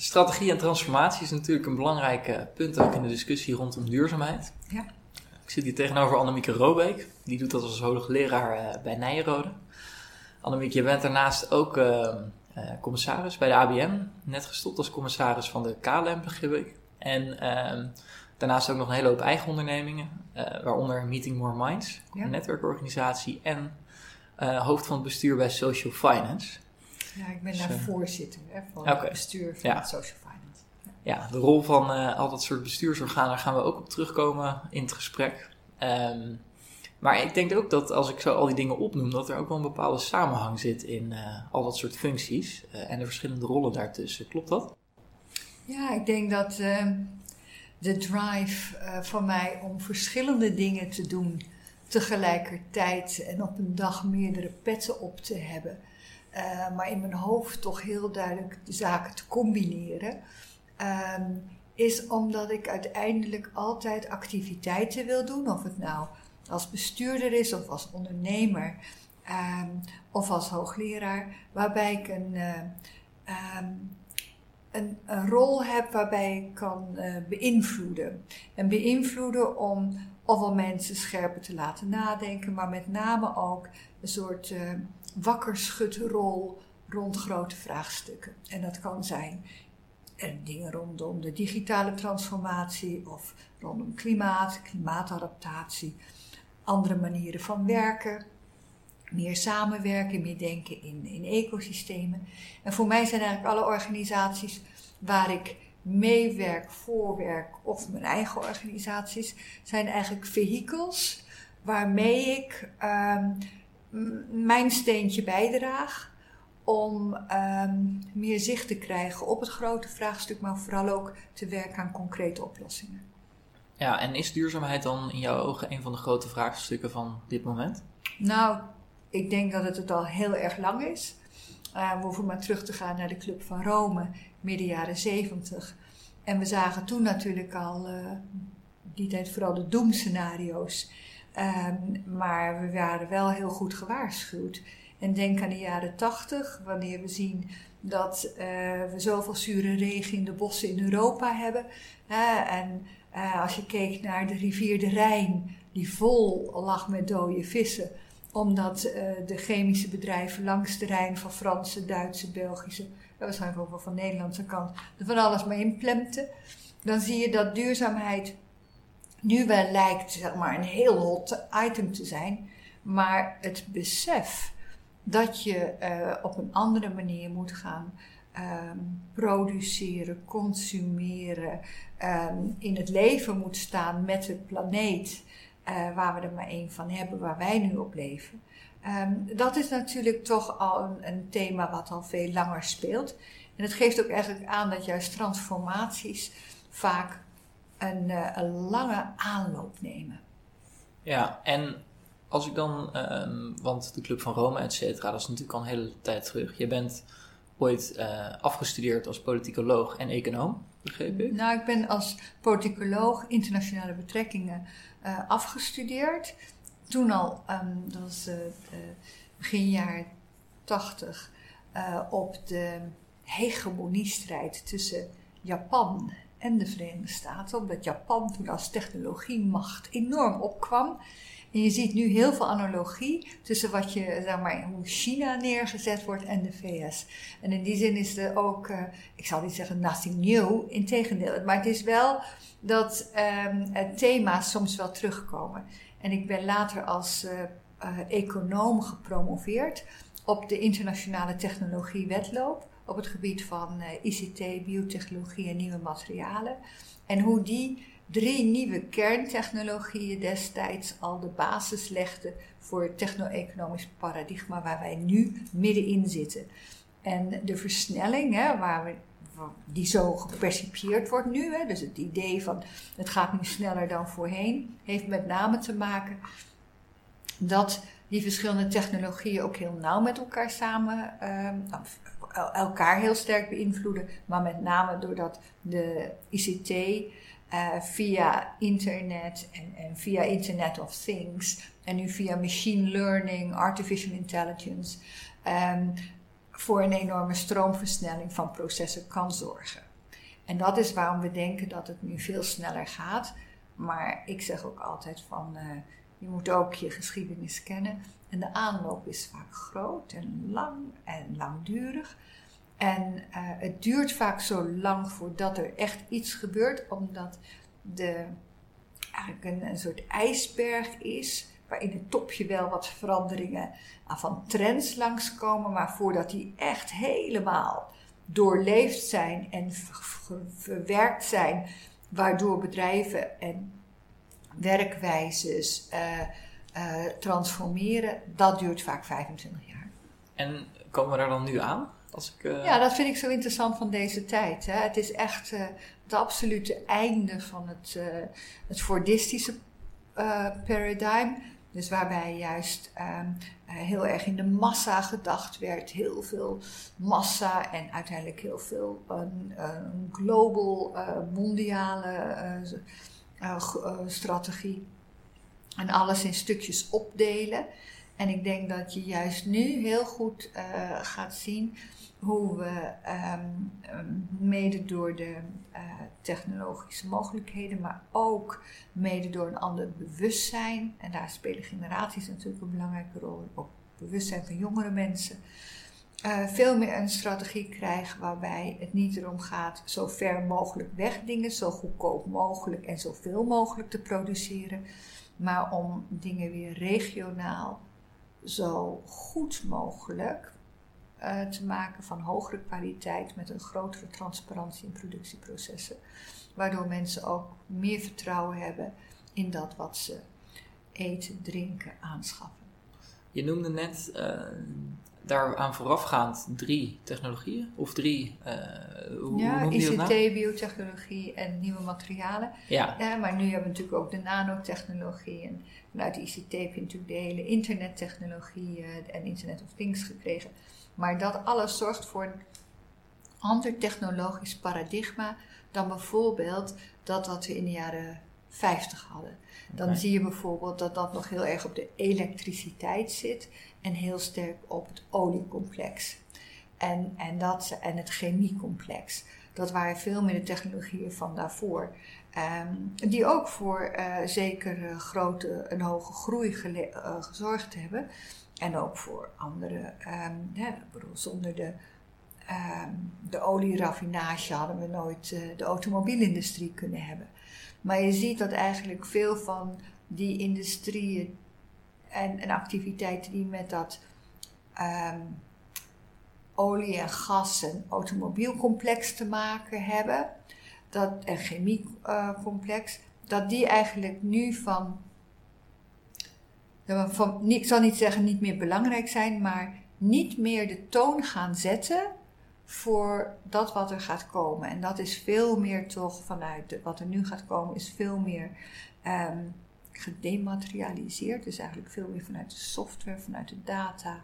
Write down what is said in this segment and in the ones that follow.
Strategie en transformatie is natuurlijk een belangrijk punt ook in de discussie rondom duurzaamheid. Ja. Ik zit hier tegenover Annemieke Robeek. Die doet dat als hoogleraar uh, bij Nijenrode. Annemieke, je bent daarnaast ook uh, uh, commissaris bij de ABM. Net gestopt als commissaris van de KLM, begrijp ik. En ehm, daarnaast ook nog een hele hoop eigen ondernemingen. waaronder Meeting More Minds, Ja. een netwerkorganisatie. En hoofd van het bestuur bij Social Finance. Ja, ik ben Dus, daar voorzitter hè, van het bestuur van Ja. het Social Finance. Ja. ja, de rol van eh, al dat soort bestuursorganen daar gaan we ook op terugkomen in het gesprek. Ehm, maar ik denk ook dat als ik zo al die dingen opnoem, dat er ook wel een bepaalde samenhang zit in eh, al dat soort functies eh, en de verschillende rollen daartussen. Klopt dat? Ja, ik denk dat ehm, de drive van mij om verschillende dingen te doen tegelijkertijd en op een dag meerdere petten op te hebben, eh, maar in mijn hoofd toch heel duidelijk de zaken te combineren, ehm, is omdat ik uiteindelijk altijd activiteiten wil doen, of het nou als bestuurder is of als ondernemer ehm, of als hoogleraar, waarbij ik een, eh, ehm, een, een rol heb waarbij ik kan eh, beïnvloeden. En beïnvloeden om ofwel mensen scherper te laten nadenken, maar met name ook een soort eh wakkerschutrol rond grote vraagstukken. En dat kan zijn eh, dingen rondom de digitale transformatie of rondom klimaat, klimaatadaptatie, andere manieren van werken, meer samenwerken, meer denken in, in ecosystemen. En voor mij zijn eigenlijk alle organisaties waar ik meewerk, voorwerk of mijn eigen organisaties, zijn eigenlijk vehikels waarmee ik ehm, mijn steentje bijdraag om ehm, meer zicht te krijgen op het grote vraagstuk, maar vooral ook te werken aan concrete oplossingen. Ja, en is duurzaamheid dan in jouw ogen een van de grote vraagstukken van dit moment? Nou, ik denk dat het het al heel erg lang is. Eh, we hoeven maar terug te gaan naar de Club van Rome, midden jaren zeventig. En we zagen toen natuurlijk al, eh, die tijd vooral de doemscenario's. Ehm, maar we waren wel heel goed gewaarschuwd. En denk aan de jaren tachtig, wanneer we zien dat eh, we zoveel zure regen in de bossen in Europa hebben. En eh, als je keek naar de rivier de Rijn, die vol lag met dode vissen omdat de chemische bedrijven langs de Rijn van Franse, Duitse, Belgische, waarschijnlijk ook wel van Nederlandse kant, er van alles maar inplemten. Dan zie je dat duurzaamheid nu wel lijkt zeg maar, een heel hot item te zijn, maar het besef dat je eh, op een andere manier moet gaan ehm, produceren, consumeren, ehm, in het leven moet staan met de planeet eh, waar we er maar één van hebben, waar wij nu op leven. Ehm, dat is natuurlijk toch al een, een thema wat al veel langer speelt. En het geeft ook eigenlijk aan dat juist transformaties vaak een, eh, een lange aanloop nemen. Ja, en als ik dan, ehm, want de Club van Rome, et cetera, dat is natuurlijk al een hele tijd terug. Je bent ooit eh, afgestudeerd als politicoloog en econoom, begreep ik? Nou, ik ben als politicoloog internationale betrekkingen eh, afgestudeerd. Toen al, ehm, dat was eh, begin jaren tachtig, eh, op de hegemoniestrijd tussen Japan en de Verenigde Staten. Omdat Japan toen als technologiemacht enorm opkwam. En je ziet nu heel veel analogie tussen wat je, zeg maar, hoe China neergezet wordt en de VS. En in die zin is er ook, ik zal niet zeggen nothing new, integendeel. Maar het is wel dat ehm, eh, thema's soms wel terugkomen. En ik ben later als eh, eh, econoom gepromoveerd op de internationale technologiewetloop op het gebied van eh, ICT, biotechnologie en nieuwe materialen. En hoe die drie nieuwe kerntechnologieën destijds al de basis legden voor het techno-economisch paradigma waar wij nu middenin zitten. En de versnelling, hè, waar we, die zo gepercipieerd wordt nu. Hè. Dus het idee van het gaat nu sneller dan voorheen, heeft met name te maken dat die verschillende technologieën ook heel nauw met elkaar samen, uh, elkaar heel sterk beïnvloeden, maar met name doordat de ICT uh, via internet en, en, via Internet of Things en nu via machine learning, artificial intelligence, um, voor een enorme stroomversnelling van processen kan zorgen. En dat is waarom we denken dat het nu veel sneller gaat. Maar ik zeg ook altijd van, uh, je moet ook je geschiedenis kennen. En de aanloop is vaak groot en lang en langdurig. En uh, het duurt vaak zo lang voordat er echt iets gebeurt, omdat de eigenlijk een soort ijsberg is, waar in het topje wel wat veranderingen van trends langskomen, maar voordat die echt helemaal doorleefd zijn en verwerkt zijn, waardoor bedrijven en werkwijzes uh, uh, transformeren, dat duurt vaak 25 jaar. En komen we daar dan nu aan? Als ik, uh... Ja, dat vind ik zo interessant van deze tijd. Hè. Het is echt het absolute einde van het, het Fordistische paradigm. Dus waarbij juist um, heel erg in de massa gedacht werd, heel veel massa en uiteindelijk heel veel een, een global, uh, mondiale uh, strategie. En alles in stukjes opdelen. En ik denk dat je juist nu heel goed gaat zien hoe we um, mede door de uh, technologische mogelijkheden, maar ook mede door een ander bewustzijn, en daar spelen generaties natuurlijk een belangrijke rol, ook bewustzijn van jongere mensen, uh, veel meer een strategie krijgen waarbij het niet erom gaat zo ver mogelijk weg dingen, zo goedkoop mogelijk en zoveel mogelijk te produceren, maar om dingen weer regionaal zo goed mogelijk uh, te maken van hogere kwaliteit met een grotere transparantie in productieprocessen. Waardoor mensen ook meer vertrouwen hebben in dat wat ze eten, drinken, aanschaffen. Je noemde net uh, daaraan voorafgaand drie technologieën of drie. Uh, hoe, ja, hoe ICT, nou? biotechnologie en nieuwe materialen. Ja. ja. Maar nu hebben we natuurlijk ook de nanotechnologie. En vanuit de ICT heb je natuurlijk de hele internettechnologie en Internet of Things gekregen. Maar dat alles zorgt voor een ander technologisch paradigma dan bijvoorbeeld dat wat we in de jaren 50 hadden. Dan zie je bijvoorbeeld dat dat nog heel erg op de elektriciteit zit en heel sterk op het oliecomplex. En, en, dat, en het chemiecomplex. Dat waren veel meer de technologieën van daarvoor. Um, die ook voor uh, zeker grote, een hoge groei uh, gezorgd hebben. En ook voor andere, um, bedoel, zonder de, um, de olieraffinage hadden we nooit uh, de automobielindustrie kunnen hebben. Maar je ziet dat eigenlijk veel van die industrieën en, en activiteiten die met dat um, olie- en gas- en automobielcomplex te maken hebben, dat, en chemiecomplex, dat die eigenlijk nu van van, ik zal niet zeggen niet meer belangrijk zijn, maar niet meer de toon gaan zetten voor dat wat er gaat komen. En dat is veel meer toch vanuit wat er nu gaat komen, is veel meer um, gedematerialiseerd. Dus eigenlijk veel meer vanuit de software, vanuit de data,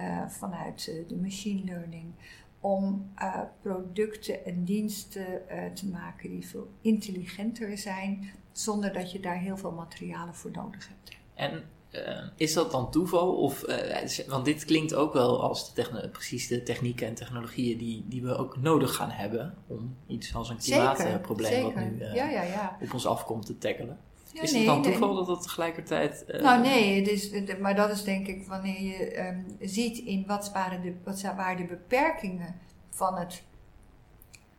uh, vanuit uh, de machine learning. Om uh, producten en diensten te maken die veel intelligenter zijn, zonder dat je daar heel veel materialen voor nodig hebt. En uh, is dat dan toeval? Of, uh, want dit klinkt ook wel als de precies de technieken en technologieën die, die we ook nodig gaan hebben om iets als een klimaatprobleem wat nu uh, ja, ja, ja. op ons afkomt te tackelen. is nee, het dan toeval nee. dat dat tegelijkertijd. nou, nee, het is, maar dat is denk ik wanneer je um, ziet in wat waren, de, wat waren de beperkingen van het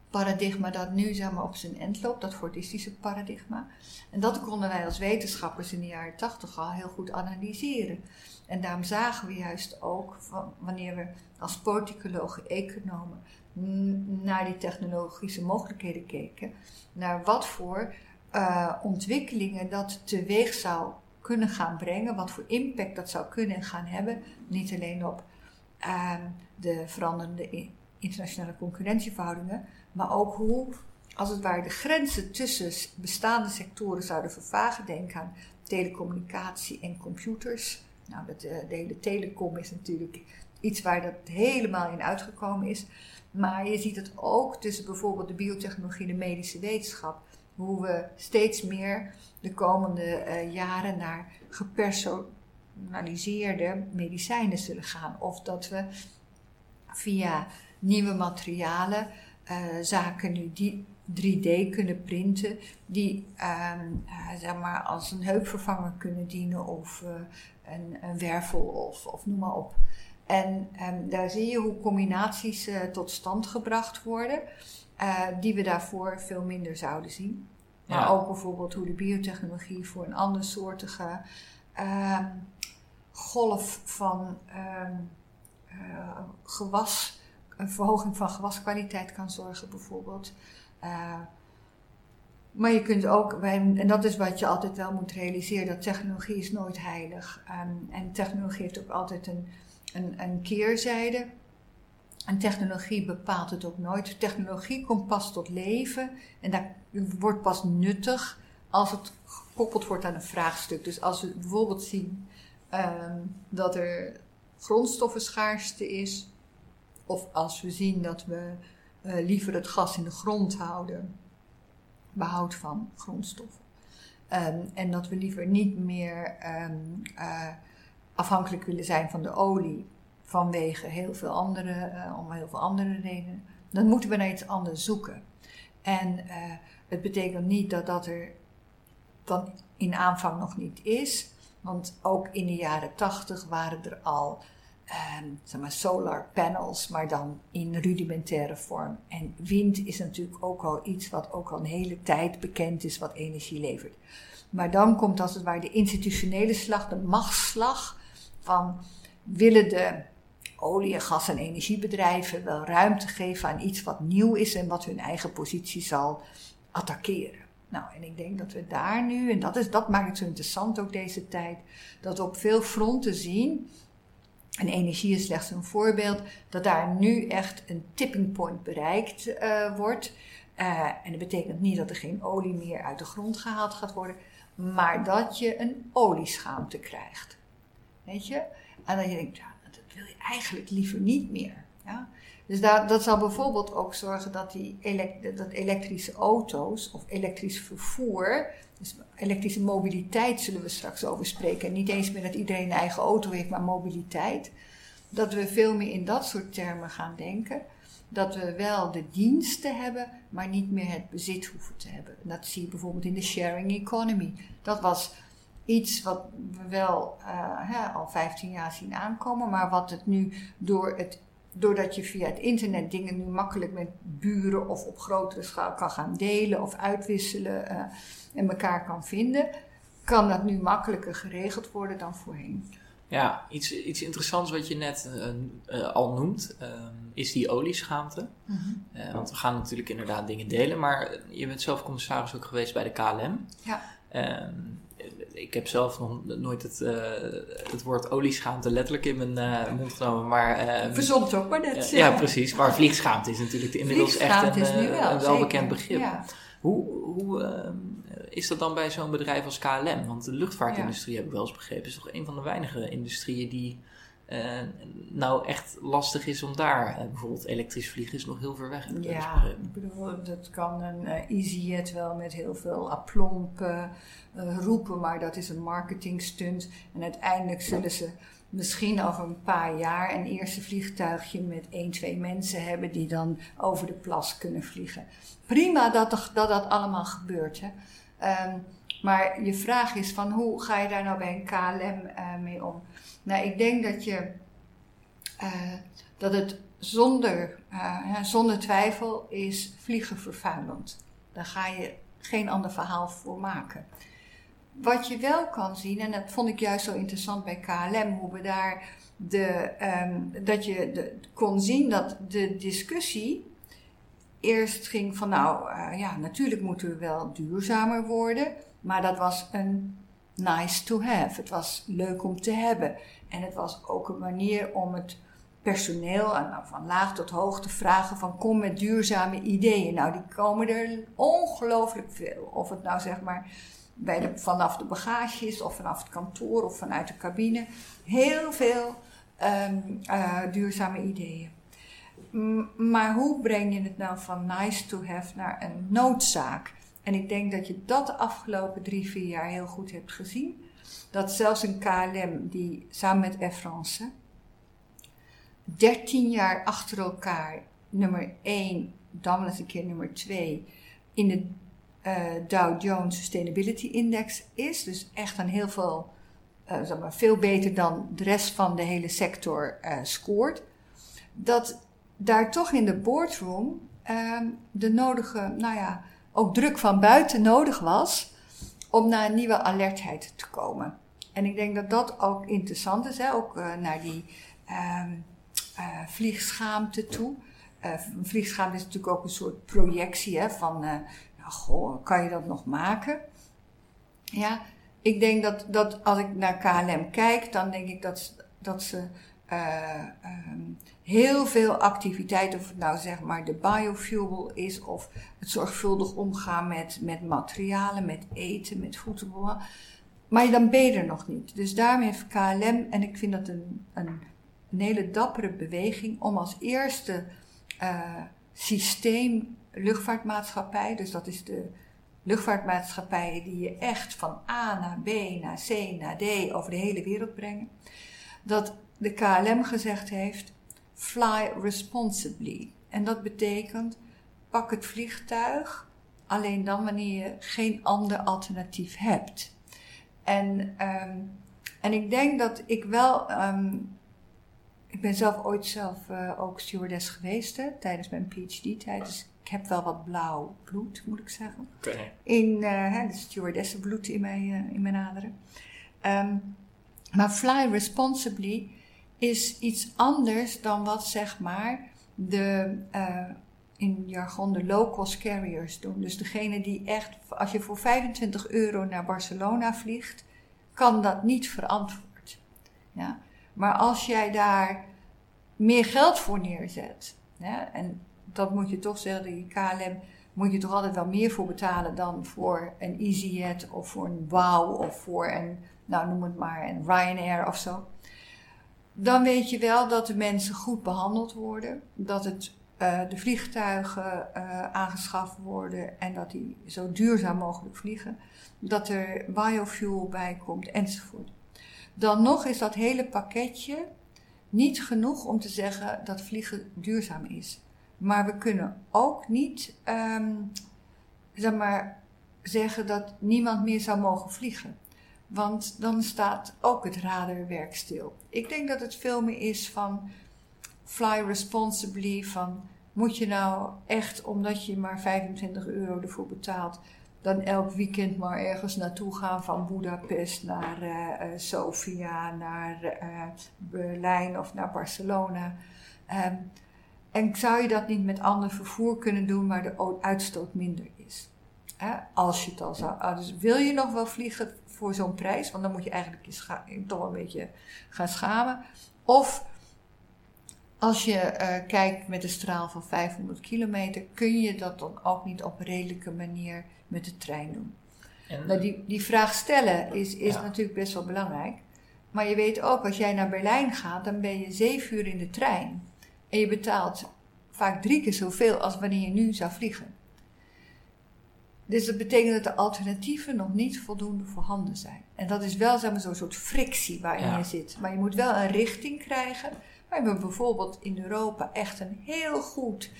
paradigma dat nu zeg maar, op zijn end loopt, dat fordistische paradigma. En dat konden wij als wetenschappers in de jaren tachtig al heel goed analyseren. En daarom zagen we juist ook, wanneer we als politicologen, economen naar die technologische mogelijkheden keken, naar wat voor uh, ontwikkelingen dat teweeg zou kunnen gaan brengen, wat voor impact dat zou kunnen gaan hebben, niet alleen op uh, de veranderende internationale concurrentieverhoudingen, maar ook hoe, als het ware, de grenzen tussen bestaande sectoren zouden vervagen. Denk aan telecommunicatie en computers. Nou, dat, de hele telecom is natuurlijk iets waar dat helemaal in uitgekomen is. Maar je ziet het ook tussen bijvoorbeeld de biotechnologie en de medische wetenschap. Hoe we steeds meer de komende uh, jaren naar gepersonaliseerde medicijnen zullen gaan. Of dat we via nieuwe materialen uh, zaken nu die 3D kunnen printen, die uh, zeg maar als een heupvervanger kunnen dienen of een, een, wervel of, of noem maar op. En um, daar zie je hoe combinaties tot stand gebracht worden, die we daarvoor veel minder zouden zien. Maar ja. ook bijvoorbeeld hoe de biotechnologie voor een andersoortige uh, golf van gewas, een verhoging van gewaskwaliteit kan zorgen, bijvoorbeeld. maar je kunt ook, en dat is wat je altijd wel moet realiseren, dat technologie is nooit heilig. Um, en technologie heeft ook altijd een een, een keerzijde. En technologie bepaalt het ook nooit. Technologie komt pas tot leven en dat wordt pas nuttig als het gekoppeld wordt aan een vraagstuk. Dus als we bijvoorbeeld zien um, dat er grondstoffenschaarste is, of als we zien dat we uh, liever het gas in de grond houden, behoud van grondstoffen. Um, en dat we liever niet meer um, uh, afhankelijk willen zijn van de olie vanwege heel veel andere, uh, om heel veel andere redenen, dan moeten we naar iets anders zoeken. En het betekent niet dat dat er dan in aanvang nog niet is, want ook in de jaren tachtig waren er al zeg maar solar panels, maar dan in rudimentaire vorm. En wind is natuurlijk ook al iets wat ook al een hele tijd bekend is, wat energie levert. Maar dan komt als het ware de institutionele slag, de machtsslag van willen de olie-, gas- en energiebedrijven wel ruimte geven aan iets wat nieuw is en wat hun eigen positie zal attackeren. Nou, en ik denk dat we daar nu, en dat, is, dat maakt het zo interessant ook deze tijd, dat we op veel fronten zien, en energie is slechts een voorbeeld, dat daar nu echt een tipping point bereikt uh, wordt. Uh, en dat betekent niet dat er geen olie meer uit de grond gehaald gaat worden, maar dat je een olieschaamte krijgt. Weet je? En dat je denkt, ja, dat wil je eigenlijk liever niet meer. Ja? Dus daar, dat zal bijvoorbeeld ook zorgen dat, die dat elektrische auto's of elektrisch vervoer, dus elektrische mobiliteit zullen we straks over spreken. En niet eens meer dat iedereen een eigen auto heeft, maar mobiliteit. Dat we veel meer in dat soort termen gaan denken. Dat we wel de diensten hebben, maar niet meer het bezit hoeven te hebben. En dat zie je bijvoorbeeld in de sharing economy. Dat was iets wat we wel uh, hè, al 15 jaar zien aankomen, maar wat het nu door het, doordat je via het internet dingen nu makkelijk met buren of op grotere schaal kan gaan delen of uitwisselen uh, en elkaar kan vinden, kan dat nu makkelijker geregeld worden dan voorheen. Ja, iets, iets interessants wat je net uh, al noemt, is die olieschaamte. Mm -hmm. want we gaan natuurlijk inderdaad dingen delen, maar je bent zelf commissaris ook geweest bij de KLM. Ja. Ik heb zelf nog nooit het, uh, het woord olieschaamte letterlijk in mijn uh, mond genomen. Maar, uh, Verzond ook maar net. ja, precies. Maar vliegschaamte is natuurlijk inmiddels echt een, wel, een welbekend begrip. Ja. Hoe, hoe is dat dan bij zo'n bedrijf als KLM? Want de luchtvaartindustrie, ja. heb ik wel eens begrepen, is toch een van de weinige industrieën die uh, nou echt lastig is om daar, uh, bijvoorbeeld elektrisch vliegen is nog heel ver weg. Ja, ik bedoel, dat kan een uh, EasyJet wel met heel veel aplomp roepen, maar dat is een marketing stunt. En uiteindelijk zullen ze misschien over een paar jaar een eerste vliegtuigje met één, twee mensen hebben die dan over de plas kunnen vliegen. Prima dat dat, dat allemaal gebeurt. Hè. Um, maar je vraag is van hoe ga je daar nou bij een KLM mee om? Nou, ik denk dat je uh, dat het zonder, uh, zonder twijfel is vliegen vervuilend. Daar ga je geen ander verhaal voor maken. Wat je wel kan zien, en dat vond ik juist zo interessant bij KLM, hoe we daar de, um, dat je de, kon zien dat de discussie eerst ging van nou uh, ja, natuurlijk moeten we wel duurzamer worden, maar dat was een nice to have. Het was leuk om te hebben. En het was ook een manier om het personeel, nou, van laag tot hoog, te vragen van kom met duurzame ideeën. Nou, die komen er ongelooflijk veel. Of het nou zeg maar bij de, vanaf de bagage is, of vanaf het kantoor, of vanuit de cabine. Heel veel ehm, eh, duurzame ideeën. maar hoe breng je het nou van nice to have naar een noodzaak? En ik denk dat je dat de afgelopen drie, vier jaar heel goed hebt gezien. Dat zelfs een KLM die samen met Air France 13 jaar achter elkaar nummer 1, dan wel een keer nummer 2 in de uh, Dow Jones Sustainability Index is. Dus echt een heel veel, uh, zeg maar, veel beter dan de rest van de hele sector uh, scoort. Dat daar toch in de boardroom ehm, de nodige, nou ja, ook druk van buiten nodig was om naar een nieuwe alertheid te komen. En ik denk dat dat ook interessant is, hè? ook naar die um, vliegschaamte toe. vliegschaamte is natuurlijk ook een soort projectie hè, van goh, kan je dat nog maken? Ja, ik denk dat, dat als ik naar KLM kijk, dan denk ik dat, dat ze uh, um, heel veel activiteiten, of het nou zeg maar de biofuel is, of het zorgvuldig omgaan met, met materialen, met eten, met voedsel. Maar dan ben je er nog niet. Dus daarmee heeft KLM, en ik vind dat een, een, hele dappere beweging, om als eerste uh, systeem luchtvaartmaatschappij. Dus dat is de luchtvaartmaatschappij die je echt van A naar B, naar C, naar D over de hele wereld brengen. Dat de KLM gezegd heeft: fly responsibly. En dat betekent pak het vliegtuig alleen dan wanneer je geen ander alternatief hebt. En, um, en ik denk dat ik wel. Um, ik ben zelf ooit zelf uh, ook stewardess geweest hè, tijdens mijn PhD-tijd. Dus ik heb wel wat blauw bloed, moet ik zeggen. Okay. In uh, de stewardessenbloed in mijn, uh, in mijn aderen. Um, maar fly responsibly is iets anders dan wat zeg maar de, uh, in jargon de low-cost carriers doen. Dus degene die echt, als je voor 25 euro naar Barcelona vliegt, kan dat niet verantwoord. Ja? Maar als jij daar meer geld voor neerzet, en dat moet je toch zeggen, die KLM moet je toch altijd wel meer voor betalen dan voor een EasyJet of voor een WOW of voor een, nou noem het maar, een Ryanair of zo. Dan weet je wel dat de mensen goed behandeld worden, dat het, uh, de vliegtuigen uh, aangeschaft worden en dat die zo duurzaam mogelijk vliegen, dat er biofuel bij komt enzovoort. Dan nog is dat hele pakketje niet genoeg om te zeggen dat vliegen duurzaam is. Maar we kunnen ook niet um, zeg maar, zeggen dat niemand meer zou mogen vliegen. Want dan staat ook het radarwerk stil. Ik denk dat het veel meer is van fly responsibly. Van moet je nou echt, omdat je maar 25 euro ervoor betaalt, dan elk weekend maar ergens naartoe gaan van Budapest naar uh, uh, Sofia, naar uh, Berlijn of naar Barcelona. Um, en zou je dat niet met ander vervoer kunnen doen waar de uitstoot minder is? Als je het al zou. Ah, dus wil je nog wel vliegen voor zo'n prijs? Want dan moet je eigenlijk je toch een beetje gaan schamen. Of als je uh, kijkt met een straal van 500 kilometer, kun je dat dan ook niet op een redelijke manier met de trein doen? En, nou, die, die vraag stellen is, is ja. natuurlijk best wel belangrijk. Maar je weet ook, als jij naar Berlijn gaat, dan ben je zeven uur in de trein. En je betaalt vaak drie keer zoveel als wanneer je nu zou vliegen. Dus dat betekent dat de alternatieven nog niet voldoende voorhanden zijn. En dat is wel zeg maar, zo'n soort frictie waarin ja. je zit. Maar je moet wel een richting krijgen. Waar we bijvoorbeeld in Europa echt een heel goed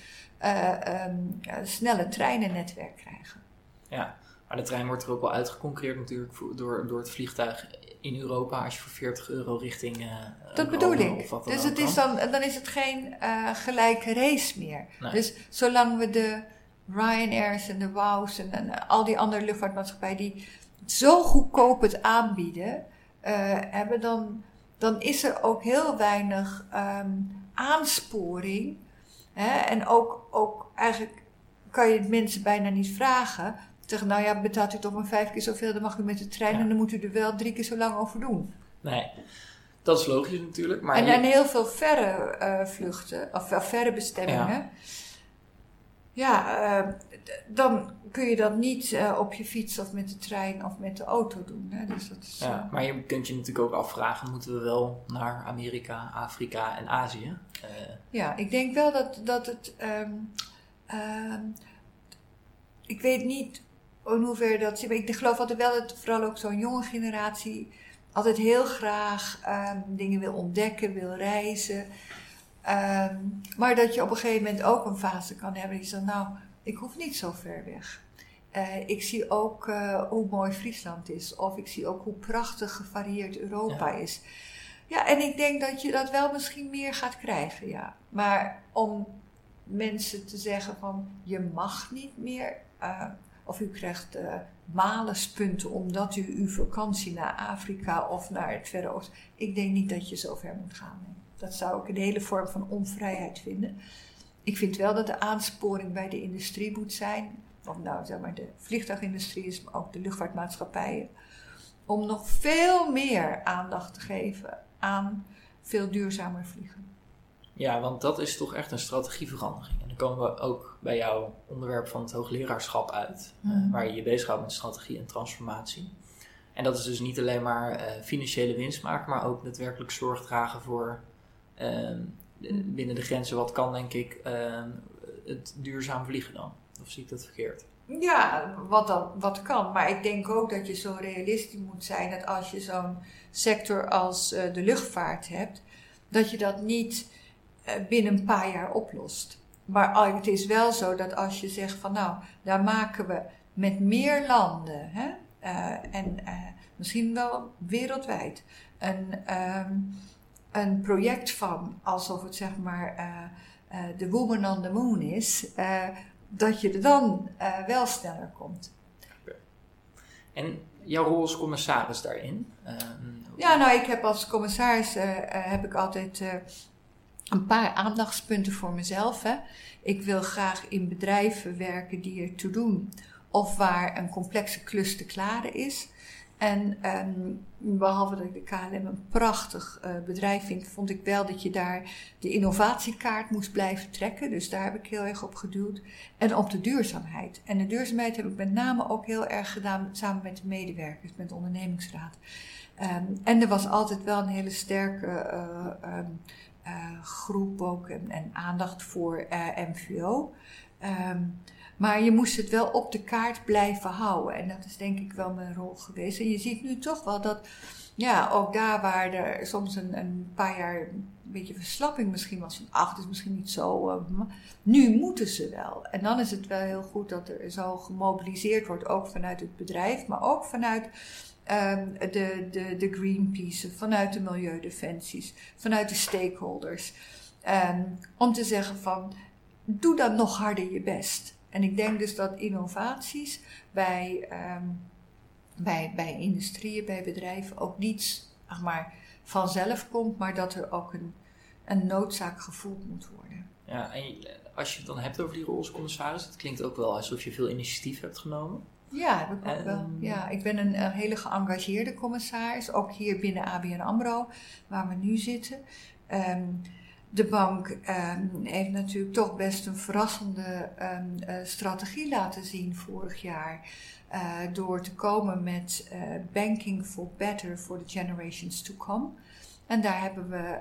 uh, um, snelle treinennetwerk krijgen. Ja, maar de trein wordt er ook wel uitgeconcurreerd natuurlijk door, door het vliegtuig in Europa als je voor 40 euro richting. Uh, dat bedoel ik. Dus het is dan, dan is het geen uh, gelijke race meer. Nee. Dus zolang we de Ryanairs en de WOW's en, en, al die andere luchtvaartmaatschappijen die zo goedkoop het aanbieden uh, hebben, dan, dan is er ook heel weinig um, aansporing. Hè? En ook, ook eigenlijk kan je het mensen bijna niet vragen zeggen, nou ja, betaalt u toch maar vijf keer zoveel, dan mag u met de trein ja. en dan moet u er wel drie keer zo lang over doen. Nee. Dat is logisch natuurlijk. Maar en, en heel veel verre eh, vluchten, of eh, verre bestemmingen. Ja, eh, d- dan kun je dat niet eh, op je fiets of met de trein of met de auto doen. Hè? Dus dat is, ja, eh, maar je kunt je natuurlijk ook afvragen, moeten we wel naar Amerika, Afrika en Azië? Eh, Ja, ik denk wel dat, dat het. ehm, ehm, ik weet niet in hoeverre dat zit, maar ik geloof altijd wel dat vooral ook zo'n jonge generatie altijd heel graag ehm, dingen wil ontdekken, wil reizen. Ehm, maar dat je op een gegeven moment ook een fase kan hebben die zegt, nou, ik hoef niet zo ver weg. Eh, ik zie ook eh, hoe mooi Friesland is, of ik zie ook hoe prachtig gevarieerd Europa Ja. is. Ja, en ik denk dat je dat wel misschien meer gaat krijgen, ja. Maar om mensen te zeggen van je mag niet meer, eh, of u krijgt eh malespunten omdat u uw vakantie naar Afrika of naar het Verre Oosten. Ik denk niet dat je zo ver moet gaan. Dat zou ik een hele vorm van onvrijheid vinden. Ik vind wel dat de aansporing bij de industrie moet zijn, of nou zeg maar de vliegtuigindustrie is, maar ook de luchtvaartmaatschappijen, om nog veel meer aandacht te geven aan veel duurzamer vliegen. Ja, want dat is toch echt een strategieverandering. En dan komen we ook bij jouw onderwerp van het hoogleraarschap uit, eh, Mhm. waar je je bezighoudt met strategie en transformatie. En dat is dus niet alleen maar eh, financiële winst maken, maar ook daadwerkelijk zorg dragen voor. Binnen de grenzen wat kan, denk ik, ehm, het duurzaam vliegen dan. Of zie ik dat verkeerd? Ja, wat, dan, wat kan. Maar ik denk ook dat je zo realistisch moet zijn dat als je zo'n sector als eh, de luchtvaart hebt, dat je dat niet eh, binnen een paar jaar oplost. Maar het is wel zo dat als je zegt van nou, daar maken we met meer landen hè, eh, en misschien wel wereldwijd een, ehm, een project van alsof het zeg maar eh, eh, de woman on the moon is. eh, dat je er dan eh, wel sneller komt. En jouw rol als commissaris daarin? Ja, nou, ik heb als commissaris eh, eh, heb ik altijd eh, een paar aandachtspunten voor mezelf. Hè. Ik wil graag in bedrijven werken die er toe doen of waar een complexe klus te klaren is. En ehm, behalve dat ik de KLM een prachtig eh, bedrijf vind, vond ik wel dat je daar de innovatiekaart moest blijven trekken. Dus daar heb ik heel erg op geduwd. En op de duurzaamheid. En de duurzaamheid heb ik met name ook heel erg gedaan samen met de medewerkers, met de ondernemingsraad. Ehm, en er was altijd wel een hele sterke eh, ehm, eh, groep ook en, en aandacht voor MVO. Maar je moest het wel op de kaart blijven houden. En dat is denk ik wel mijn rol geweest. En je ziet nu toch wel dat, ja, ook daar waar er soms een, een paar jaar een beetje verslapping misschien was van, ach, het is misschien niet zo. eh, nu moeten ze wel. En dan is het wel heel goed dat er zo gemobiliseerd wordt, ook vanuit het bedrijf, maar ook vanuit ehm, de, de, de Greenpeace, vanuit de Milieudefensies, vanuit de stakeholders. Ehm, om te zeggen van, doe dan nog harder je best. En ik denk dus dat innovaties bij, ehm, bij, bij industrieën, bij bedrijven ook niet zeg maar, vanzelf komt, maar dat er ook een, een noodzaak gevoeld moet worden. Ja, en als je het dan hebt over die rol als commissaris, het klinkt ook wel alsof je veel initiatief hebt genomen. Ja, heb ik ook wel. Ehm. Ja, ik ben een, een hele geëngageerde commissaris, ook hier binnen ABN AMRO, waar we nu zitten. Ehm, de bank ehm, heeft natuurlijk toch best een verrassende ehm, eh, strategie laten zien vorig jaar. eh, door te komen met eh, Banking for Better for the Generations to Come. En daar hebben we,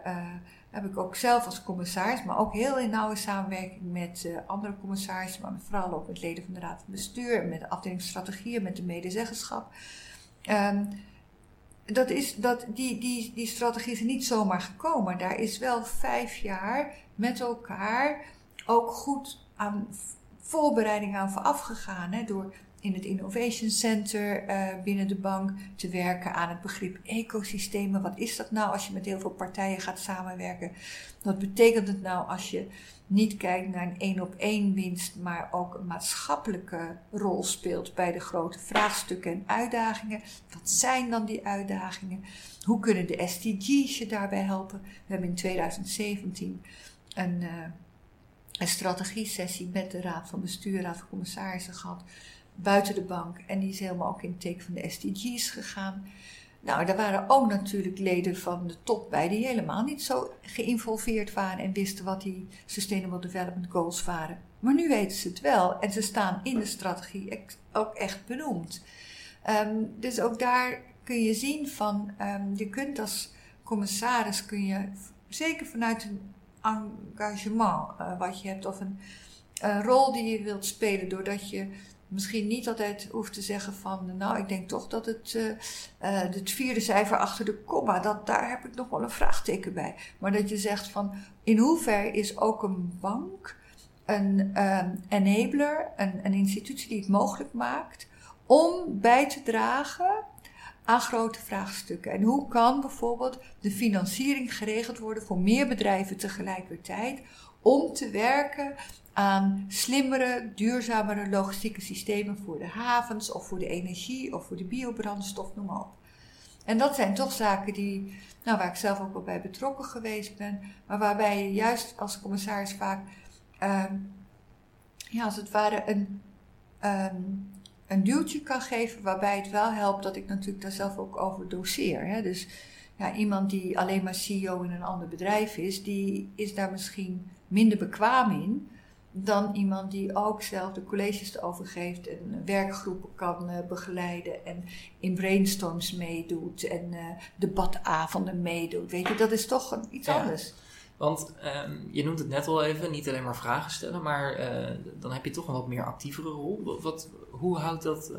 heb ik ook zelf als commissaris, maar ook heel in nauwe samenwerking met andere commissarissen, maar vooral ook met leden van de Raad van Bestuur, met de afdeling strategieën, met de medezeggenschap. Ehm, dat is, dat, die, die, die strategie is niet zomaar gekomen. Daar is wel vijf jaar met elkaar ook goed aan voorbereiding aan vooraf gegaan. Hè, door in het Innovation Center eh, binnen de bank te werken aan het begrip ecosystemen. Wat is dat nou als je met heel veel partijen gaat samenwerken? Wat betekent het nou als je niet kijkt naar een één op één winst, maar ook een maatschappelijke rol speelt bij de grote vraagstukken en uitdagingen? Wat zijn dan die uitdagingen? Hoe kunnen de SDG's je daarbij helpen? We hebben in 2017 een, uh, een strategie-sessie met de Raad van Bestuur, Raad van Commissarissen gehad buiten de bank. En die is helemaal ook in het teken van de SDG's gegaan. Nou, daar waren ook natuurlijk leden van de top bij die helemaal niet zo geïnvolveerd waren en wisten wat die Sustainable Development Goals waren. Maar nu weten ze het wel en ze staan in de strategie ook echt benoemd. Ehm, dus ook daar kun je zien van, um, je kunt als commissaris, kun je zeker vanuit een engagement uh, wat je hebt of een, een rol die je wilt spelen, doordat je misschien niet altijd hoeft te zeggen van, nou, ik denk toch dat het, uh, uh, het vierde cijfer achter de komma, dat, daar heb ik nog wel een vraagteken bij. Maar dat je zegt van, in hoeverre is ook een bank een um, enabler, een, een institutie die het mogelijk maakt om bij te dragen aan grote vraagstukken. En hoe kan bijvoorbeeld de financiering geregeld worden voor meer bedrijven tegelijkertijd om te werken aan slimmere, duurzamere logistieke systemen voor de havens of voor de energie of voor de biobrandstof, noem maar op. En dat zijn toch zaken die, nou, waar ik zelf ook wel bij betrokken geweest ben, maar waarbij je juist als commissaris vaak, um, ja, als het ware een, um, een duwtje kan geven, waarbij het wel helpt dat ik natuurlijk daar zelf ook over doseer. Hè? Dus ja, iemand die alleen maar CEO in een ander bedrijf is, die is daar misschien minder bekwaam in dan iemand die ook zelf de colleges erover geeft en werkgroepen kan uh, begeleiden en in brainstorms meedoet en uh, debatavonden meedoet. Weet je, dat is toch een, iets ja. anders. Want um, je noemt het net al even, niet alleen maar vragen stellen, maar uh, dan heb je toch een wat meer actievere rol. Wat, hoe houdt dat,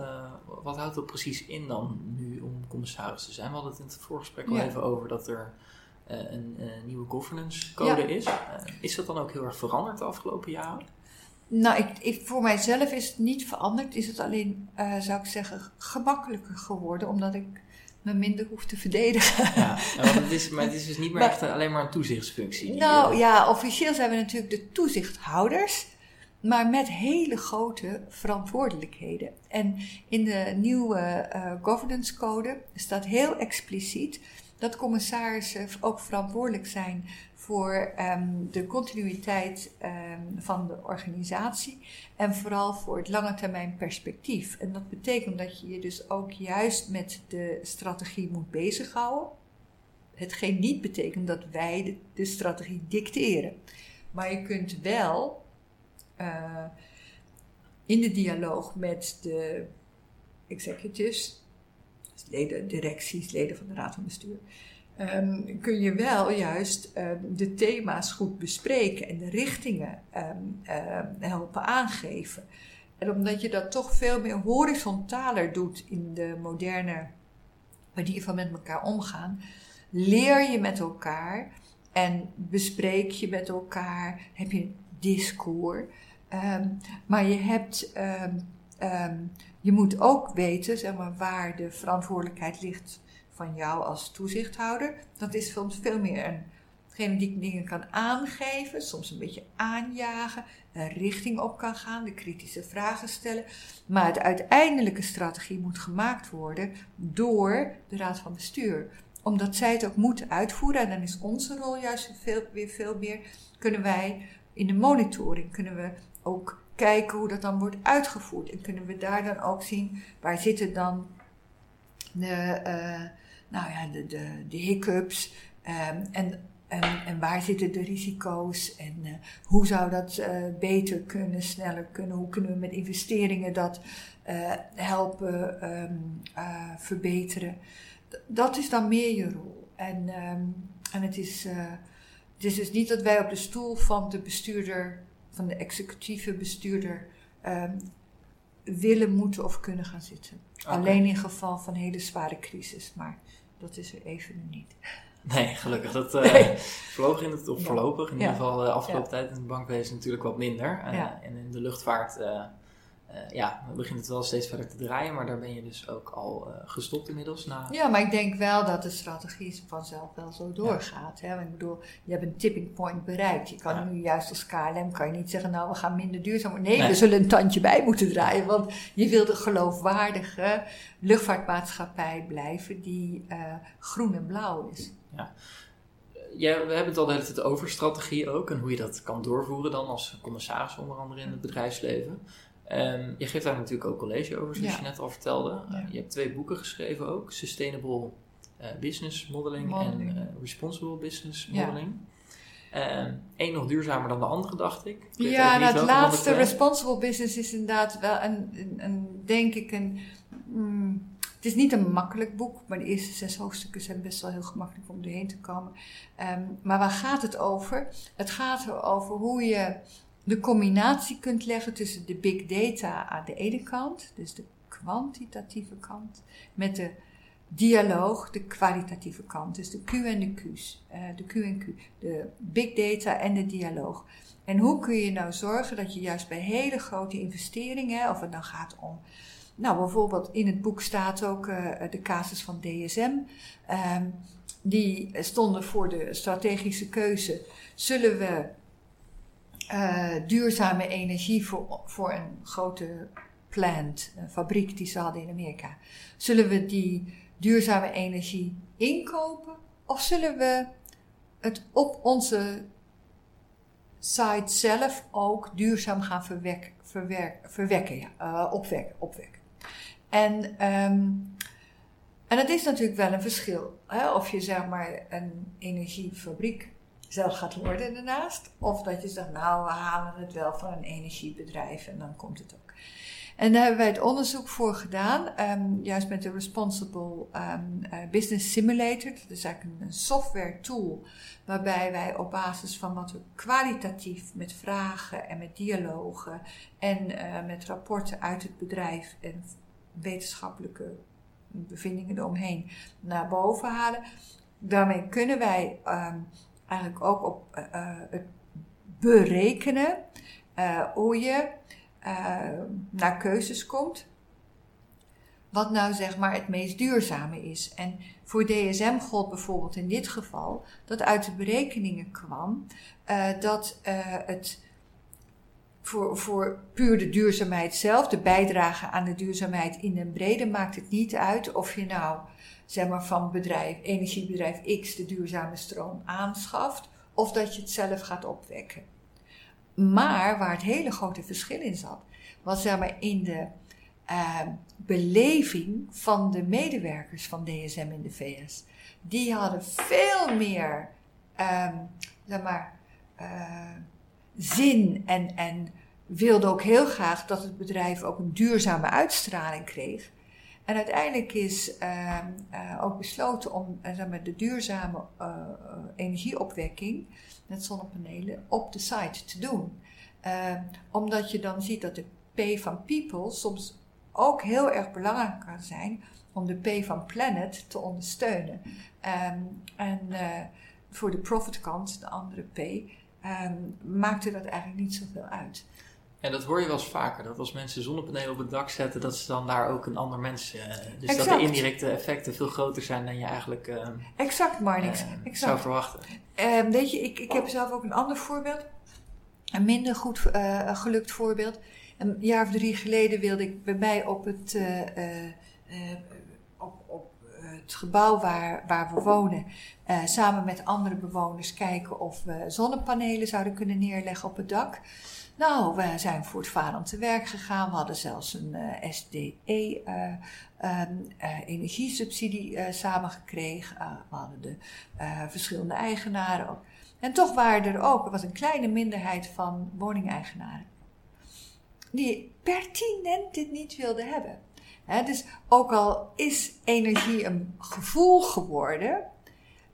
wat houdt dat precies in dan nu om commissaris te zijn? We hadden het in het voorgesprek al ja. even over dat er uh, een uh, nieuwe governance code ja. is. Uh, is dat dan ook heel erg veranderd de afgelopen jaren? Nou, ik, ik, voor mijzelf is het niet veranderd. Is het alleen, zou ik zeggen, gemakkelijker geworden. Omdat ik me minder hoef te verdedigen. Ja, want het is, maar het is dus niet meer maar, echt alleen maar een toezichtsfunctie. Nou ja, officieel zijn we natuurlijk de toezichthouders. Maar met hele grote verantwoordelijkheden. En in de nieuwe governance code staat heel expliciet dat commissarissen ook verantwoordelijk zijn voor um, de continuïteit um, van de organisatie en vooral voor het lange termijn perspectief. En dat betekent dat je je dus ook juist met de strategie moet bezighouden. Hetgeen niet betekent dat wij de, de strategie dicteren. Maar je kunt wel uh, in de dialoog met de executives leden, directies, leden van de raad van bestuur, um, kun je wel juist um, de thema's goed bespreken en de richtingen um, helpen aangeven. En omdat je dat toch veel meer horizontaler doet in de moderne manier van met elkaar omgaan, leer je met elkaar en bespreek je met elkaar, heb je een discours. maar je hebt je moet ook weten zeg maar, waar de verantwoordelijkheid ligt van jou als toezichthouder. Dat is soms veel meer een, degene die dingen kan aangeven, soms een beetje aanjagen, een richting op kan gaan, de kritische vragen stellen. Maar de uiteindelijke strategie moet gemaakt worden door de Raad van Bestuur omdat zij het ook moeten uitvoeren. En dan is onze rol juist veel, weer veel meer. Kunnen wij in de monitoring, kunnen we ook kijken hoe dat dan wordt uitgevoerd. En kunnen we daar dan ook zien waar zitten dan de, uh, nou ja, de, de, de hiccups um, en, en, en, waar zitten de risico's en uh, hoe zou dat uh, beter kunnen, sneller kunnen, hoe kunnen we met investeringen dat helpen um, verbeteren. Dat is dan meer je rol. En, um, en het, is, het is dus niet dat wij op de stoel van de bestuurder van de executieve bestuurder um, willen, moeten of kunnen gaan zitten. Okay. Alleen in geval van hele zware crisis, maar dat is er even niet. Nee, gelukkig. Dat uh, nee. vloog in het, of voorlopig, in ja. ieder geval de afgelopen ja. tijd in het bankwezen natuurlijk wat minder. Uh, ja. En in de luchtvaart uh, uh, ja, dan begint het wel steeds verder te draaien, maar daar ben je dus ook al uh, gestopt inmiddels. Na... Ja, maar ik denk wel dat de strategie vanzelf wel zo doorgaat. Ja. Hè? Ik bedoel, je hebt een tipping point bereikt. Je kan ja. nu juist als KLM kan je niet zeggen, nou we gaan minder duurzaam. Nee, nee, we zullen een tandje bij moeten draaien, want je wil de geloofwaardige luchtvaartmaatschappij blijven die uh, groen en blauw is. Ja. Ja, we hebben het al de hele tijd over strategie ook en hoe je dat kan doorvoeren dan als commissaris onder andere in het bedrijfsleven. Um, je geeft daar natuurlijk ook college over, zoals ja. je net al vertelde. Ja. Uh, je hebt twee boeken geschreven ook. Sustainable eh, business modeling, Modeling. en eh, responsible business Ja. modeling. Eén nog duurzamer dan de andere, dacht ik. Ja, nou, het laatste, responsible business, is inderdaad wel een, een, een denk ik, een. mm, het is niet een makkelijk boek, maar de eerste zes hoofdstukken zijn best wel heel gemakkelijk om doorheen te komen. Ehm, maar waar gaat het over? Het gaat erover hoe je de combinatie kunt leggen tussen de big data aan de ene kant, dus de kwantitatieve kant, met de dialoog, de kwalitatieve kant, dus de Q en de Q's, eh, de Q en Q, de big data en de dialoog. En hoe kun je nou zorgen dat je juist bij hele grote investeringen, of het dan gaat om, nou bijvoorbeeld in het boek staat ook eh, de casus van DSM, ehm, die stonden voor de strategische keuze, zullen we eh, duurzame energie voor, voor een grote plant, een fabriek die ze hadden in Amerika, zullen we die duurzame energie inkopen of zullen we het op onze site zelf ook duurzaam gaan verwek, verwekken, eh, opwekken. En, ehm, en dat is natuurlijk wel een verschil. Hè? Of je zeg maar een energiefabriek zelf gaat worden daarnaast. Of dat je zegt, nou we halen het wel van een energiebedrijf en dan komt het ook. En daar hebben wij het onderzoek voor gedaan, ehm, juist met de Responsible ehm, eh, Business Simulator. Dat is eigenlijk een software tool waarbij wij op basis van wat we kwalitatief met vragen en met dialogen en eh, met rapporten uit het bedrijf en wetenschappelijke bevindingen eromheen naar boven halen. Daarmee kunnen wij ehm, eigenlijk ook op eh, eh, het berekenen eh, hoe je naar keuzes komt. Wat nou zeg maar het meest duurzame is. En voor DSM gold bijvoorbeeld in dit geval dat uit de berekeningen kwam dat het voor, voor puur de duurzaamheid zelf, de bijdrage aan de duurzaamheid in den brede, maakt het niet uit of je nou zeg maar van bedrijf, energiebedrijf X de duurzame stroom aanschaft of dat je het zelf gaat opwekken. Maar waar het hele grote verschil in zat, was zeg maar in de uh, beleving van de medewerkers van DSM in de VS. Die hadden veel meer, um, zeg maar, uh, zin en, en wilden ook heel graag dat het bedrijf ook een duurzame uitstraling kreeg. En uiteindelijk is uh, uh, ook besloten om maar, de duurzame energieopwekking met zonnepanelen op de site te doen. omdat je dan ziet dat de P van people soms ook heel erg belangrijk kan zijn om de P van planet te ondersteunen. Um, en voor de profit kant, de andere P, maakte dat eigenlijk niet zoveel uit. En dat hoor je wel eens vaker, dat als mensen zonnepanelen op het dak zetten, dat ze dan daar ook een ander mens... Uh, dus exact. dat de indirecte effecten veel groter zijn dan je eigenlijk uh, exact, Marnix. Uh, exact. zou verwachten. Ehm, weet je, ik, ik heb zelf ook een ander voorbeeld. Een minder goed eh, gelukt voorbeeld. Een jaar of drie geleden wilde ik bij mij op het, eh, op, op het gebouw waar, waar we wonen, samen met andere bewoners kijken of we zonnepanelen zouden kunnen neerleggen op het dak. Nou, we zijn voortvarend te werk gegaan. We hadden zelfs een uh, SDE uh, um, uh, energiesubsidie samengekregen. we hadden de verschillende eigenaren ook. En toch waren er ook, er was een kleine minderheid van woningeigenaren. Die pertinent dit niet wilden hebben. He, dus ook al is energie een gevoel geworden,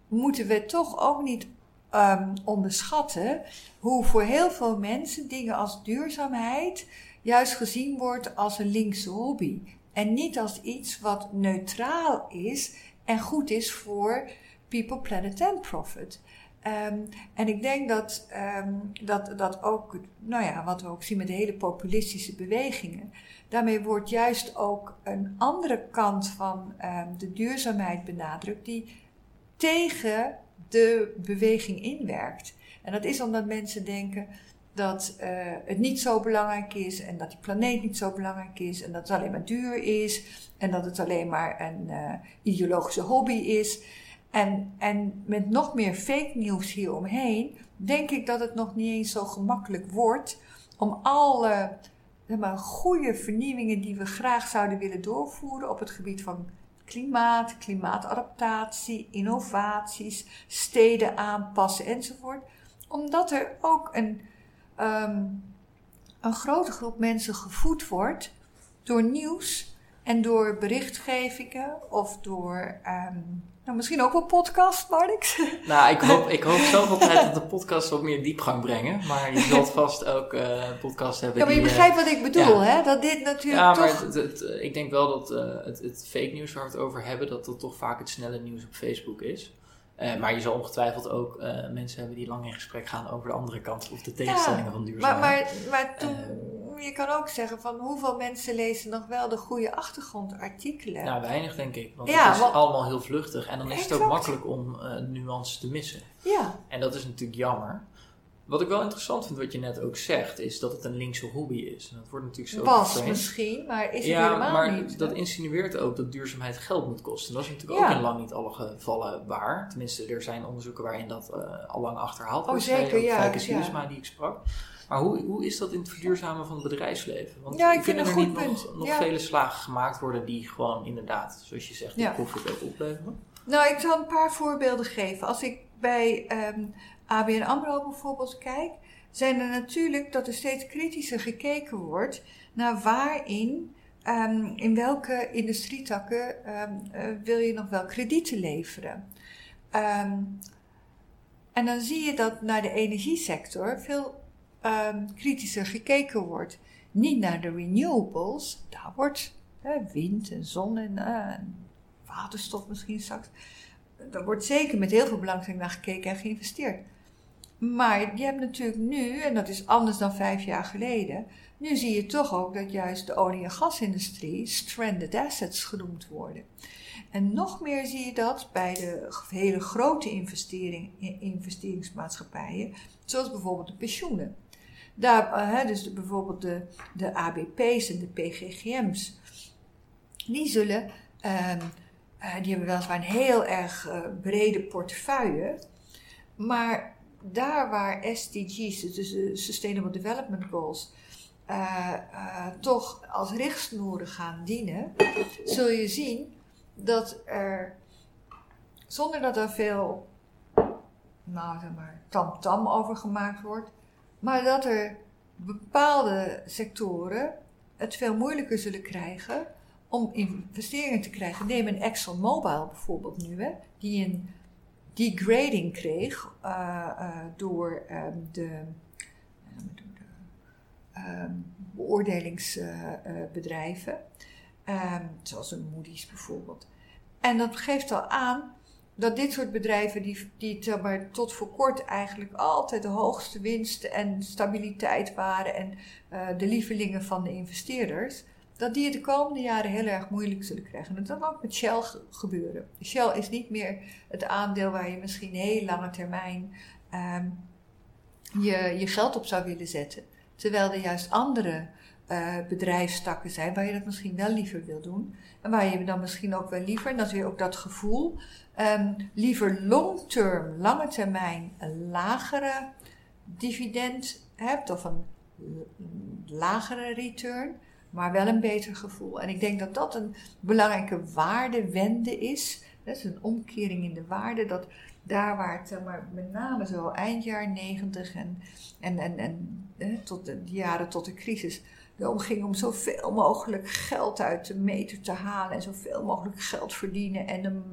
moeten we toch ook niet um, onderschatten hoe voor heel veel mensen dingen als duurzaamheid juist gezien wordt als een linkse hobby. En niet als iets wat neutraal is en goed is voor people, planet and profit. Um, en ik denk dat, um, dat, dat ook, nou ja, wat we ook zien met de hele populistische bewegingen, daarmee wordt juist ook een andere kant van de duurzaamheid benadrukt, die tegen de beweging inwerkt. En dat is omdat mensen denken dat uh, het niet zo belangrijk is en dat die planeet niet zo belangrijk is en dat het alleen maar duur is en dat het alleen maar een uh, ideologische hobby is. En, en met nog meer fake nieuws hieromheen, denk ik dat het nog niet eens zo gemakkelijk wordt om alle maar, goede vernieuwingen die we graag zouden willen doorvoeren op het gebied van klimaat, klimaatadaptatie, innovaties, steden aanpassen enzovoort. Omdat er ook een, ehm, een grote groep mensen gevoed wordt door nieuws en door berichtgevingen of door ehm, nou, misschien ook wel podcast, Marnix. Nou, ik hoop, ik hoop zelf altijd dat de podcasts wat meer diepgang brengen. Maar je zult vast ook uh, podcasts hebben Ja, maar je die, begrijpt wat ik bedoel, hè? Dat dit natuurlijk Ja, maar toch... het, het- het- ik denk wel dat eh, het, het fake nieuws waar we het over hebben, dat dat toch vaak het snelle nieuws op Facebook is. Eh, maar je zal ongetwijfeld ook eh, mensen hebben die lang in gesprek gaan over de andere kant of de tegenstellingen van maar, duurzaamheid. maar, maar toen, je kan ook zeggen van hoeveel mensen lezen nog wel de goede achtergrondartikelen. Nou, weinig denk ik. Want Ja, het is want- allemaal heel vluchtig. En dan is het ook makkelijk om eh nuances te missen. ja. En dat is natuurlijk jammer. Wat ik wel interessant vind, wat je net ook zegt, is dat het een linkse hobby is. En dat wordt natuurlijk zo was geframed. misschien, maar is het ja, helemaal maar niet. dat insinueert ook dat duurzaamheid geld moet kosten. Dat is natuurlijk Ja. ook in lang niet alle gevallen waar. Tenminste, er zijn onderzoeken waarin dat eh, al lang achterhaald Oh, wordt. zeker, Zei ook ja, Fijke ja. Die ik sprak. Maar hoe, hoe is dat in het verduurzamen van het bedrijfsleven? Want Ja, ik vind een er goed niet punt. nog, nog Ja. vele slagen gemaakt worden die gewoon inderdaad, zoals je zegt, Ja. profit ook opleveren? Nou, ik zal een paar voorbeelden geven. Als ik bij ehm, ABN AMRO bijvoorbeeld kijk, zijn er natuurlijk dat er steeds kritischer gekeken wordt naar waarin, ehm, in welke industrietakken ehm, eh, wil je nog wel kredieten leveren. Ehm, en dan zie je dat naar de energiesector veel kritischer gekeken wordt. Niet naar de renewables, daar wordt wind en zon en eh, waterstof misschien straks. Daar wordt zeker met heel veel belangstelling naar gekeken en geïnvesteerd. Maar je hebt natuurlijk nu, en dat is anders dan vijf jaar geleden, nu zie je toch ook dat juist de olie- en gasindustrie stranded assets genoemd worden. En nog meer zie je dat bij de hele grote investering, investeringsmaatschappijen, zoals bijvoorbeeld de pensioenen. Daar, eh, dus bijvoorbeeld de, de ABP's en de PGGM's, die zullen, ehm, eh, die hebben weliswaar een heel erg eh, brede portefeuille, maar daar waar SDG's, dus de Sustainable Development Goals, eh, eh, toch als richtsnoeren gaan dienen, zul je zien dat er, zonder dat er veel, nou maar, tamtam over gemaakt wordt, maar dat er bepaalde sectoren het veel moeilijker zullen krijgen om investeringen te krijgen. Neem een ExxonMobil bijvoorbeeld nu, hè, die een degrading kreeg eh, eh, door ehm, de, eh, ehm, beoordelingsbedrijven, ehm, zoals een Moody's bijvoorbeeld. En dat geeft al aan dat dit soort bedrijven, die, die maar, tot voor kort eigenlijk altijd de hoogste winst en stabiliteit waren en de lievelingen van de investeerders, dat die het de komende jaren heel erg moeilijk zullen krijgen. En dat kan ook met Shell ge- gebeuren. Shell is niet meer het aandeel waar je misschien heel lange termijn ehm, je, je geld op zou willen zetten. Terwijl er juist andere eh, bedrijfstakken zijn waar je dat misschien wel liever wil doen. En waar je dan misschien ook wel liever, en dat weer ook dat gevoel, ehm, liever long-term, lange termijn, een lagere dividend hebt of een lagere return, maar wel een beter gevoel. En ik denk dat dat een belangrijke waardewende is. Dat is een omkering in de waarde. Dat daar waar het maar, met name zo eind jaar negentig en, en, en, en tot de, jaren tot de crisis erom ging om zoveel mogelijk geld uit de meter te halen en zoveel mogelijk geld verdienen. En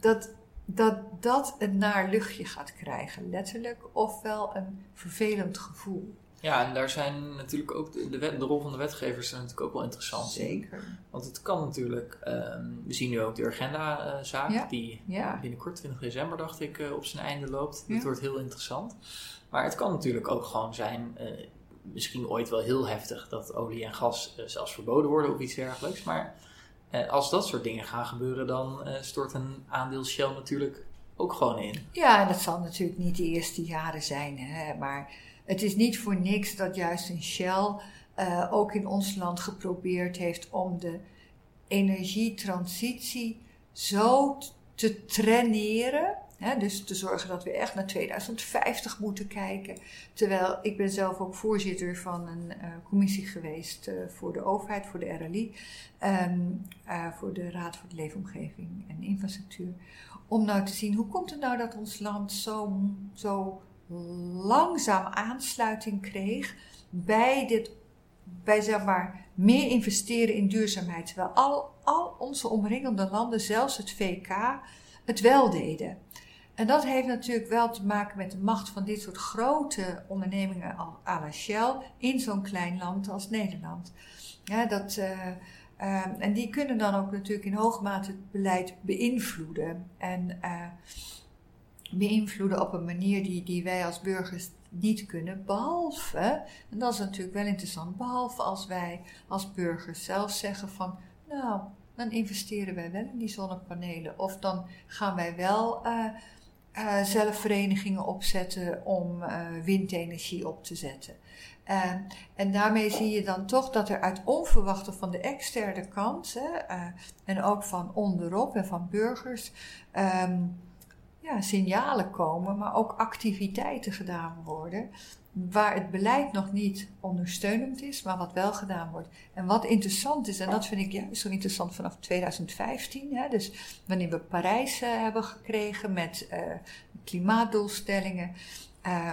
dat, dat dat een naar luchtje gaat krijgen, letterlijk, ofwel een vervelend gevoel. Ja, en daar zijn natuurlijk ook de, de, wet- de rol van de wetgevers zijn natuurlijk ook wel interessant. in. Zeker. Want het kan natuurlijk, ehm, we zien nu ook de Urgenda-zaak, Ja. die Ja. binnenkort 20 december dacht ik eh, op zijn einde loopt. Dat Ja. wordt heel interessant. Maar het kan natuurlijk ook gewoon zijn, eh, misschien ooit wel heel heftig, dat olie en gas eh, zelfs verboden worden of iets dergelijks. Maar als dat soort dingen gaan gebeuren, dan stort een aandeel Shell natuurlijk ook gewoon in. Ja, en dat zal natuurlijk niet de eerste jaren zijn, hè, maar het is niet voor niks dat juist een Shell eh, ook in ons land geprobeerd heeft om de energietransitie zo te traineren dus te zorgen dat we echt naar 2050 moeten kijken. Terwijl ik ben zelf ook voorzitter van een uh, commissie geweest uh, voor de overheid, voor de RLI, uh, voor de Raad voor de Leefomgeving en Infrastructuur. Om nou te zien hoe komt het nou dat ons land zo, zo langzaam aansluiting kreeg bij dit bij zeg maar meer investeren in duurzaamheid. Terwijl al, al onze omringende landen, zelfs het VK, het wel deden. En dat heeft natuurlijk wel te maken met de macht van dit soort grote ondernemingen à la Shell in zo'n klein land als Nederland. Ja, dat, uh, uh, en die kunnen dan ook natuurlijk in hoge mate het beleid beïnvloeden. En uh, beïnvloeden op een manier die, die wij als burgers niet kunnen. Behalve, en dat is natuurlijk wel interessant, behalve als wij als burgers zelf zeggen van, nou, dan investeren wij wel in die zonnepanelen. Of dan gaan wij wel uh, uh, zelf verenigingen opzetten om uh, windenergie op te zetten. en daarmee zie je dan toch dat er uit onverwachte van de externe kant hè, en ook van onderop en van burgers um, ja, signalen komen, maar ook activiteiten gedaan worden. Waar het beleid nog niet ondersteunend is, maar wat wel gedaan wordt. En wat interessant is, en dat vind ik juist zo interessant vanaf 2015, hè, dus wanneer we Parijs uh, hebben gekregen met uh, klimaatdoelstellingen, uh,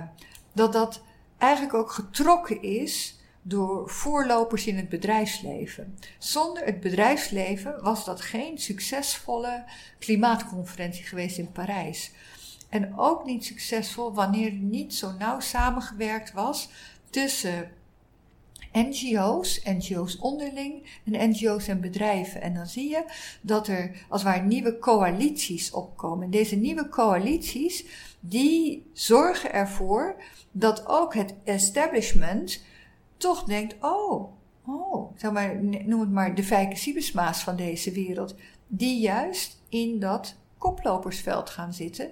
dat dat eigenlijk ook getrokken is door voorlopers in het bedrijfsleven. Zonder het bedrijfsleven was dat geen succesvolle klimaatconferentie geweest in Parijs. En ook niet succesvol wanneer er niet zo nauw samengewerkt was tussen NGO's, NGO's onderling en NGO's en bedrijven. En dan zie je dat er als ware nieuwe coalities opkomen. En deze nieuwe coalities, die zorgen ervoor dat ook het establishment toch denkt, oh, oh, zeg maar, noem het maar de Fijke Siebesma's van deze wereld, die juist in dat koplopersveld gaan zitten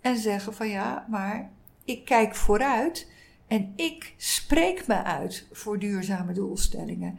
en zeggen van ja, maar ik kijk vooruit en ik spreek me uit voor duurzame doelstellingen.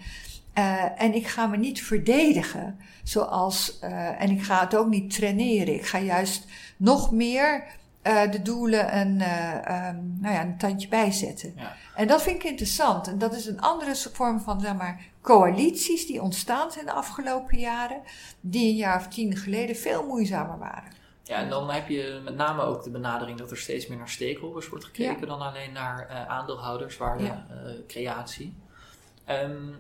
Uh, en ik ga me niet verdedigen, zoals, uh, en ik ga het ook niet traineren. Ik ga juist nog meer uh, de doelen een, um, nou ja, een tandje bijzetten. Ja. En dat vind ik interessant. En dat is een andere vorm van zeg maar, coalities die ontstaan zijn de afgelopen jaren, die een jaar of tien geleden veel moeizamer waren. Ja, en dan heb je met name ook de benadering dat er steeds meer naar stakeholders wordt gekeken dan alleen naar uh, aandeelhouders, waarde, ja. uh, creatie. Um,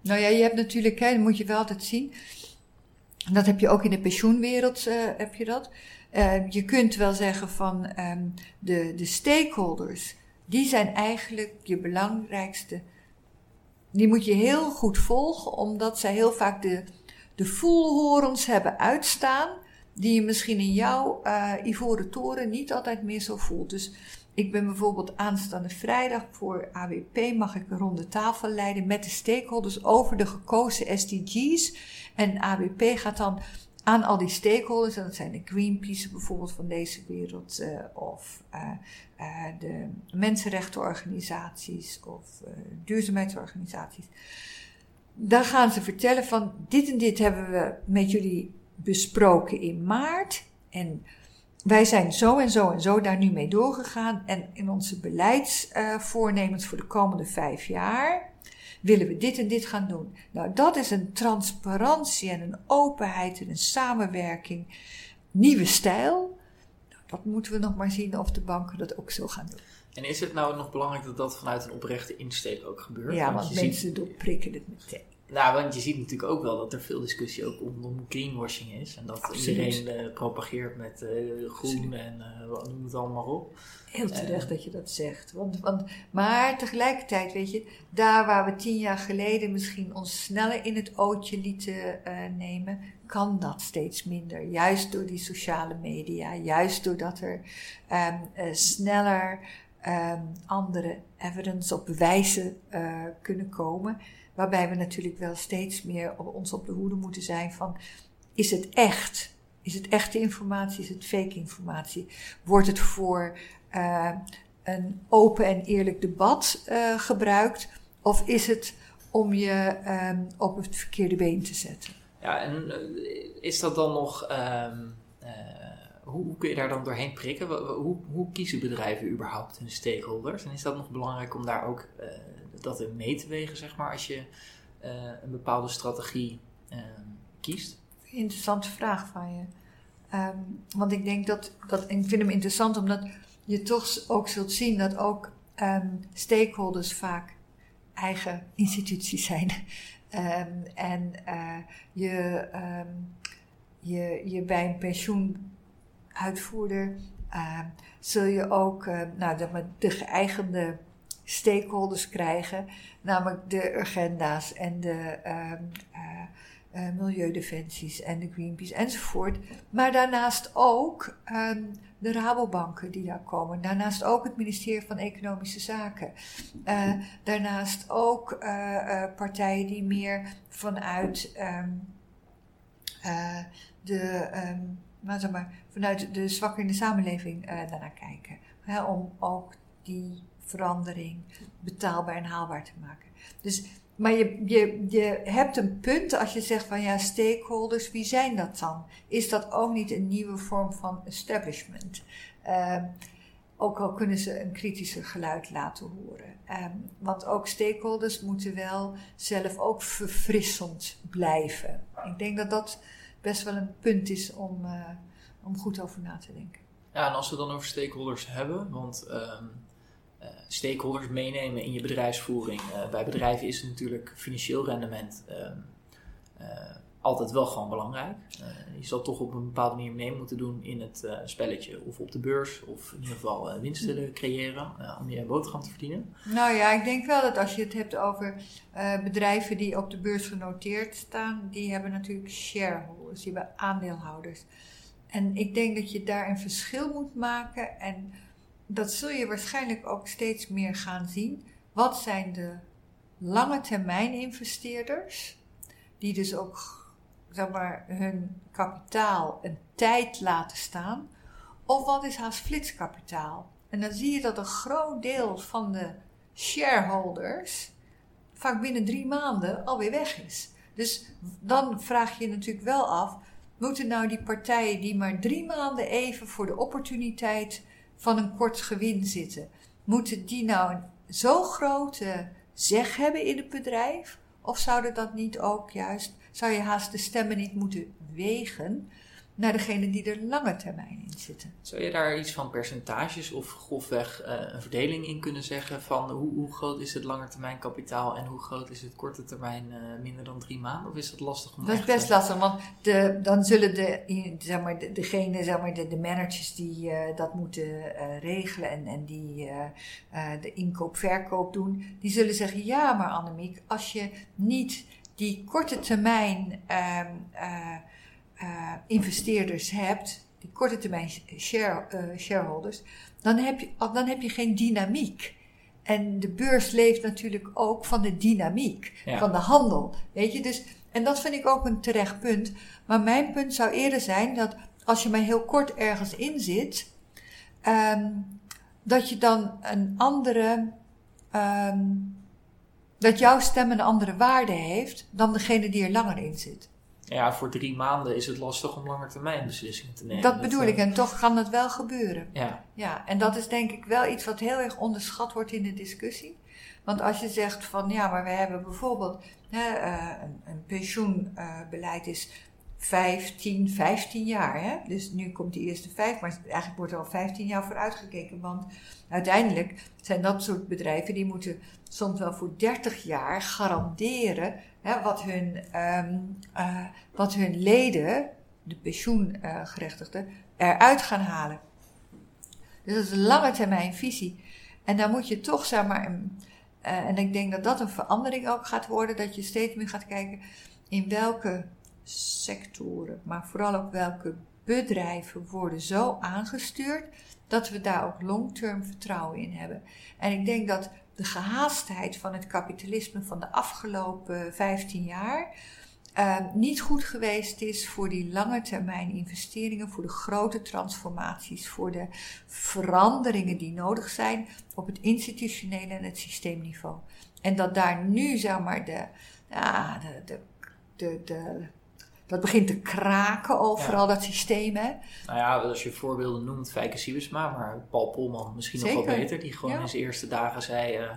nou ja, je hebt natuurlijk, hè, dat moet je wel altijd zien. Dat heb je ook in de pensioenwereld, heb je dat. Je kunt wel zeggen van um, de, de stakeholders, die zijn eigenlijk je belangrijkste. Die moet je heel goed volgen, omdat zij heel vaak de, de voelhorens hebben uitstaan die je misschien in jouw uh, Ivoren Toren niet altijd meer zo voelt. Dus ik ben bijvoorbeeld aanstaande vrijdag voor AWP mag ik een ronde tafel leiden met de stakeholders over de gekozen SDG's. En AWP gaat dan aan al die stakeholders, en dat zijn de Greenpeace bijvoorbeeld van deze wereld, uh, of uh, uh, de mensenrechtenorganisaties of duurzaamheidsorganisaties. Dan gaan ze vertellen van dit en dit hebben we met jullie besproken in maart. En wij zijn zo en zo en zo daar nu mee doorgegaan. En in onze beleidsvoornemens voor de komende vijf jaar willen we dit en dit gaan doen. Nou, dat is een transparantie en een openheid en een samenwerking. Nieuwe stijl. Nou, dat moeten we nog maar zien of de banken dat ook zo gaan doen. En is het nou nog belangrijk dat dat vanuit een oprechte insteek ook gebeurt? Ja, want, want mensen ziet... doorprikken het meteen. Nou, want je ziet natuurlijk ook wel dat er veel discussie ook om, greenwashing is. En dat iedereen uh, propageert met uh, groen en uh, noem het allemaal op. Heel terecht dat je dat zegt. Want, want, maar tegelijkertijd, weet je, daar waar we tien jaar geleden misschien ons sneller in het ootje lieten nemen, kan dat steeds minder. Juist door die sociale media, juist doordat er um, sneller um, andere evidence op bewijzen kunnen komen. Waarbij we natuurlijk wel steeds meer ons op de hoede moeten zijn van, is het echt? Is het echte informatie? Is het fake informatie? Wordt het voor uh, een open en eerlijk debat uh, gebruikt? Of is het om je um, op het verkeerde been te zetten? Ja, en is dat dan nog, um, hoe, hoe, kun je daar dan doorheen prikken? Hoe, hoe, kiezen bedrijven überhaupt hun stakeholders? En is dat nog belangrijk om daar ook dat in mee te wegen, zeg maar, als je een bepaalde strategie kiest? Interessante vraag van je. Ehm, want ik denk dat, dat, ik vind hem interessant omdat je toch ook zult zien dat ook ehm, stakeholders vaak eigen instituties zijn. Ehm, en uh, je, je, je bij een pensioenuitvoerder zul je ook uh, nou, de geëigende stakeholders krijgen, namelijk de agenda's en de uh, milieudefensies en de Greenpeace enzovoort. Maar daarnaast ook ehm, de Rabobanken die daar komen. Daarnaast ook het ministerie van Economische Zaken. Uh, daarnaast ook partijen die meer vanuit um, de, um, maar, vanuit de zwakker in de samenleving daarnaar kijken. om ook die verandering betaalbaar en haalbaar te maken. Dus maar je, je, je hebt een punt als je zegt van ja, stakeholders, wie zijn dat dan? Is dat ook niet een nieuwe vorm van establishment? Uh, ook al kunnen ze een kritischer geluid laten horen. Um, want ook stakeholders moeten wel zelf ook verfrissend blijven. Ik denk dat dat best wel een punt is om, uh, om goed over na te denken. Ja, en als we dan over stakeholders hebben, want um, uh, stakeholders meenemen in je bedrijfsvoering. Uh, bij bedrijven is natuurlijk financieel rendement uh, altijd wel gewoon belangrijk. je zal toch op een bepaalde manier mee moeten doen in het spelletje. Of op de beurs, of in ieder geval winst willen creëren om je boterham te verdienen. Nou ja, ik denk wel dat als je het hebt over bedrijven die op de beurs genoteerd staan, die hebben natuurlijk shareholders, die hebben aandeelhouders. En ik denk dat je daar een verschil moet maken en dat zul je waarschijnlijk ook steeds meer gaan zien. Wat zijn de lange termijn investeerders, die dus ook zeg maar, hun kapitaal een tijd laten staan, of wat is haast flitskapitaal? En dan zie je dat een groot deel van de shareholders vaak binnen drie maanden alweer weg is. Dus dan vraag je je natuurlijk wel af, moeten nou die partijen die maar drie maanden even voor de opportuniteit van een kort gewin zitten. Moeten die nou een zo grote zeg hebben in het bedrijf? Of zouden dat niet ook juist, zou je haast de stemmen niet moeten wegen naar degene die er lange termijn in zitten. Zou je daar iets van percentages of grofweg uh, een verdeling in kunnen zeggen van hoe, hoe, groot is het langetermijn kapitaal en hoe groot is het korte termijn uh, minder dan drie maanden? Of is dat lastig om Dat is best lastig, want de, dan zullen de, zeg maar, de, degene, zeg maar, de, de managers die uh, dat moeten regelen en, en die de inkoop-verkoop doen, die zullen zeggen ja maar Annemiek, als je niet die korte termijn ehm, uh, investeerders hebt, die korte termijn share, uh, shareholders, dan heb, je, dan heb je geen dynamiek. En de beurs leeft natuurlijk ook van de dynamiek, van de handel. Weet je, dus, en dat vind ik ook een terecht punt. Maar mijn punt zou eerder zijn dat als je maar heel kort ergens in zit, um, dat je dan een andere, um, dat jouw stem een andere waarde heeft dan degene die er langer in zit ja, voor drie maanden is het lastig om langer termijn beslissingen te nemen. Dat bedoel ik, eh, en toch kan het wel gebeuren. Ja. ja. En dat is denk ik wel iets wat heel erg onderschat wordt in de discussie. Want als je zegt van ja, maar we hebben bijvoorbeeld hè, uh, een, een, pensioenbeleid is 15, 15 jaar. Hè? Dus nu komt die eerste vijf, maar eigenlijk wordt er al 15 jaar vooruit gekeken. Want uiteindelijk zijn dat soort bedrijven die moeten soms wel voor 30 jaar garanderen hè, wat, hun, um, uh, wat hun leden, de pensioengerechtigden, eruit gaan halen. Dus dat is een lange termijn visie. En dan moet je toch, zeg maar, uh, en ik denk dat dat een verandering ook gaat worden, dat je steeds meer gaat kijken in welke sectoren, maar vooral ook welke bedrijven worden zo aangestuurd dat we daar ook long-term vertrouwen in hebben. En ik denk dat de gehaastheid van het kapitalisme van de afgelopen 15 jaar uh, niet goed geweest is voor die lange termijn investeringen, voor de grote transformaties, voor de veranderingen die nodig zijn op het institutionele en het systeemniveau. En dat daar nu, zeg maar, de, ja, de, de, de, de dat begint te kraken overal, dat systeem. Hè? Nou ja, als je voorbeelden noemt, Fijke Siebesma, maar Paul Polman misschien nog wel beter. Die gewoon Ja. in zijn eerste dagen zei, eh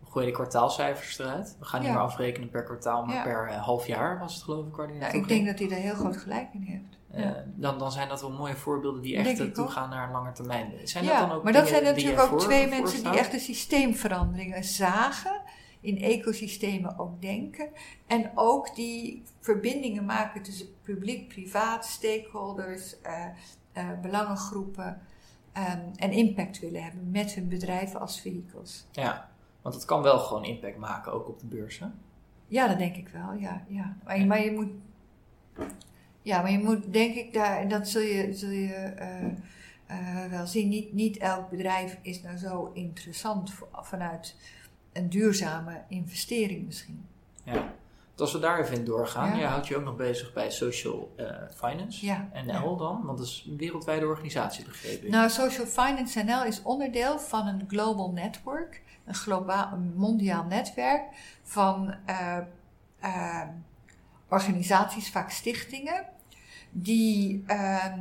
we gooien de kwartaalcijfers eruit. We gaan niet Ja. meer afrekenen per kwartaal, maar Ja. per eh, half jaar was het geloof ik waar die naartoe ik denk dat hij daar heel groot gelijk in heeft. Eh, dan, dan zijn dat wel mooie voorbeelden die echt eh, ook. toegaan naar een lange termijn. Zijn ja, dat dan ook maar dat zijn natuurlijk ook twee mensen die echt de systeemveranderingen zagen, in ecosystemen ook denken en ook die verbindingen maken tussen publiek, privaat, stakeholders, eh, eh, belangengroepen ehm, en impact willen hebben met hun bedrijven als vehicles. Ja, want het kan wel gewoon impact maken, ook op de beurs. Hè? Ja, dat denk ik wel, ja. ja. Maar, je, maar je moet. Ja, maar je moet denk ik daar, en dat zul je, zul je eh, wel zien, niet, niet elk bedrijf is nou zo interessant voor- vanuit een duurzame investering misschien. Ja. Als we daar even in doorgaan, Ja. jij houdt je ook nog bezig bij Social eh, Finance, Ja. NL dan, want dat is een wereldwijde organisatie begrepen. Nou, Social Finance NL is onderdeel van een global network, een globaal, een mondiaal netwerk van eh, eh, organisaties, vaak stichtingen, die ehm,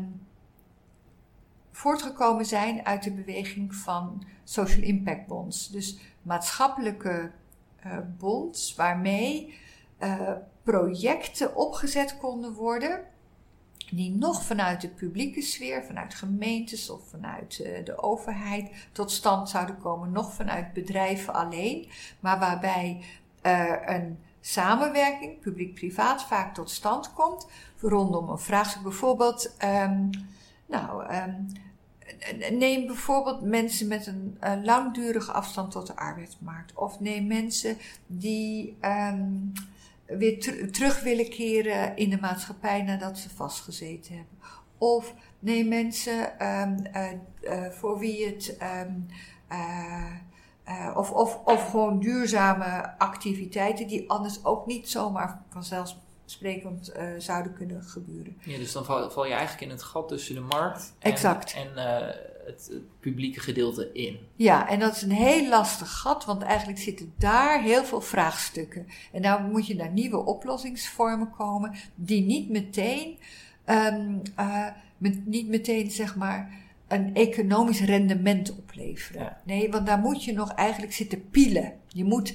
voortgekomen zijn uit de beweging van social impact bonds. Dus maatschappelijke eh, bonds waarmee eh, projecten opgezet konden worden die nog vanuit de publieke sfeer, vanuit gemeentes of vanuit eh, de overheid tot stand zouden komen, nog vanuit bedrijven alleen, maar waarbij een samenwerking, publiek-privaat, vaak tot stand komt rondom een vraagstuk. Bijvoorbeeld, ehm, nou, ehm, neem bijvoorbeeld mensen met een, eh, langdurige afstand tot de arbeidsmarkt, of neem mensen die ehm, weer ter- terug willen keren in de maatschappij nadat ze vastgezeten hebben. Of neem mensen eh, voor wie het. eh, of, of, of gewoon duurzame activiteiten die anders ook niet zomaar vanzelfsprekend eh, zouden kunnen gebeuren. Ja, dus dan val, val je eigenlijk in het gat tussen de markt en, Exact. en eh, het, het publieke gedeelte in. Ja, en dat is een heel lastig gat, want eigenlijk zitten daar heel veel vraagstukken. En daar moet je naar nieuwe oplossingsvormen komen, die niet meteen, ehm, eh, met, niet meteen zeg maar, een economisch rendement opleveren. Ja. Nee, want daar moet je nog eigenlijk zitten pielen. Je moet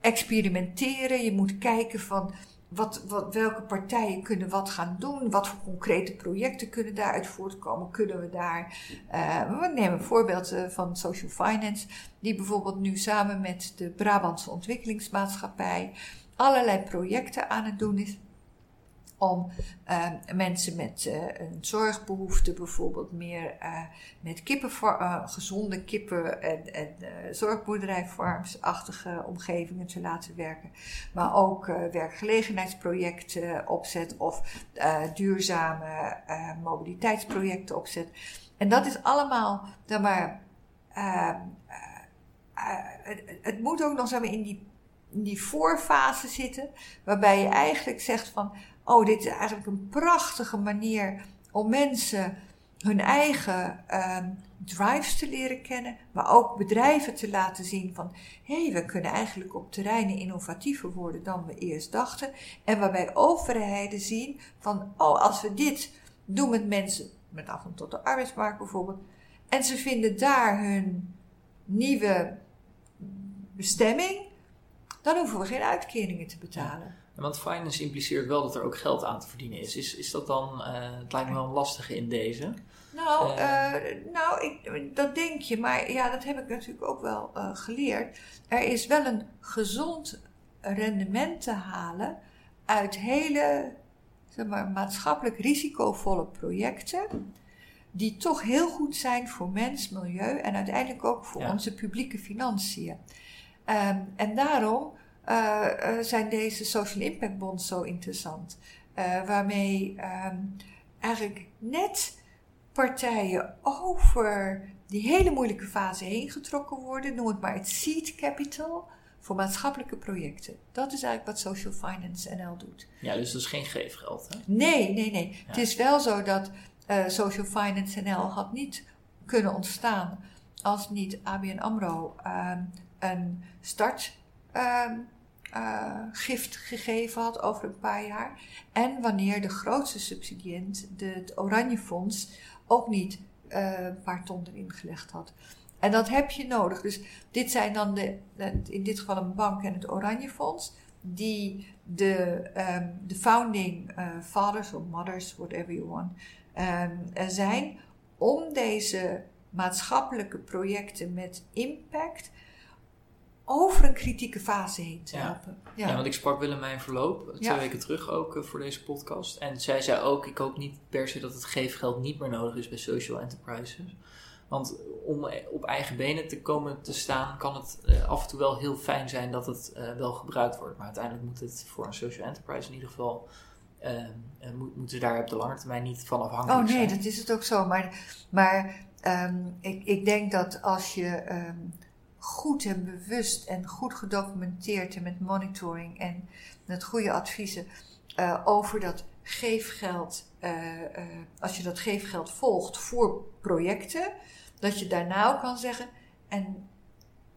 experimenteren, je moet kijken van wat, wat, welke partijen kunnen wat gaan doen, wat voor concrete projecten kunnen daaruit voortkomen, kunnen we daar eh, we nemen een voorbeeld eh, van Social Finance, die bijvoorbeeld nu samen met de Brabantse Ontwikkelingsmaatschappij allerlei projecten aan het doen is. Om eh, mensen met eh, een zorgbehoefte, bijvoorbeeld meer eh, met kippen, eh, gezonde kippen en, en zorgboerderijfarmsachtige omgevingen te laten werken. Maar ook werkgelegenheidsprojecten opzet of duurzame mobiliteitsprojecten opzet. En dat is allemaal, zeg maar, eh, eh, eh, het, het moet ook nog maar, in, die, in die voorfase zitten, waarbij je eigenlijk zegt van, oh, dit is eigenlijk een prachtige manier om mensen hun eigen ehm, drives te leren kennen, maar ook bedrijven te laten zien van, hé, hey, we kunnen eigenlijk op terreinen innovatiever worden dan we eerst dachten. En waarbij overheden zien van, oh, als we dit doen met mensen met afstand tot de arbeidsmarkt bijvoorbeeld, en ze vinden daar hun nieuwe bestemming, dan hoeven we geen uitkeringen te betalen. Want finance impliceert wel dat er ook geld aan te verdienen is. Is, is dat dan, eh, het lijkt me wel een lastige in deze. Nou, Eh. eh, nou ik, dat denk je, maar ja, dat heb ik natuurlijk ook wel geleerd. Er is wel een gezond rendement te halen uit hele zeg maar, maatschappelijk risicovolle projecten. Die toch heel goed zijn voor mens, milieu en uiteindelijk ook voor Ja. onze publieke financiën. Ehm, en daarom eh, eh, zijn deze social impact bonds zo interessant. Eh, waarmee ehm, eigenlijk net partijen over die hele moeilijke fase heen getrokken worden. Noem het maar het seed capital voor maatschappelijke projecten. Dat is eigenlijk wat Social Finance NL doet. Ja, dus dat is geen geefgeld. Hè? Nee, nee, nee. Ja. Het is wel zo dat Social Finance NL had niet kunnen ontstaan als niet ABN AMRO ehm, een start ehm, uh, gift gegeven had over een paar jaar. En wanneer de grootste subsidiënt, de, het Oranje Fonds, ook niet uh, een paar ton erin gelegd had. En dat heb je nodig. Dus dit zijn dan de, in dit geval een bank en het Oranje Fonds, die de, um, de founding uh, fathers of mothers, whatever you want, um, zijn om deze maatschappelijke projecten met impact over een kritieke fase heen te helpen. Ja. ja. want ik sprak Willemijn Verloop twee weken terug ook uh, voor deze podcast. En zij zei ook, ik hoop niet per se dat het geefgeld niet meer nodig is bij social enterprises. Want om op eigen benen te komen te staan, kan het uh, af en toe wel heel fijn zijn dat het uh, wel gebruikt wordt. Maar uiteindelijk moet het voor een social enterprise in ieder geval moet, moeten ze daar op de lange termijn niet van afhankelijk zijn. Oh nee, dat is het ook zo. Maar, maar um, ik, ik denk dat als je um, goed en bewust en goed gedocumenteerd en met monitoring en met goede adviezen uh, over dat geefgeld, uh, uh, als je dat geefgeld volgt voor projecten, dat je daarna ook kan zeggen, en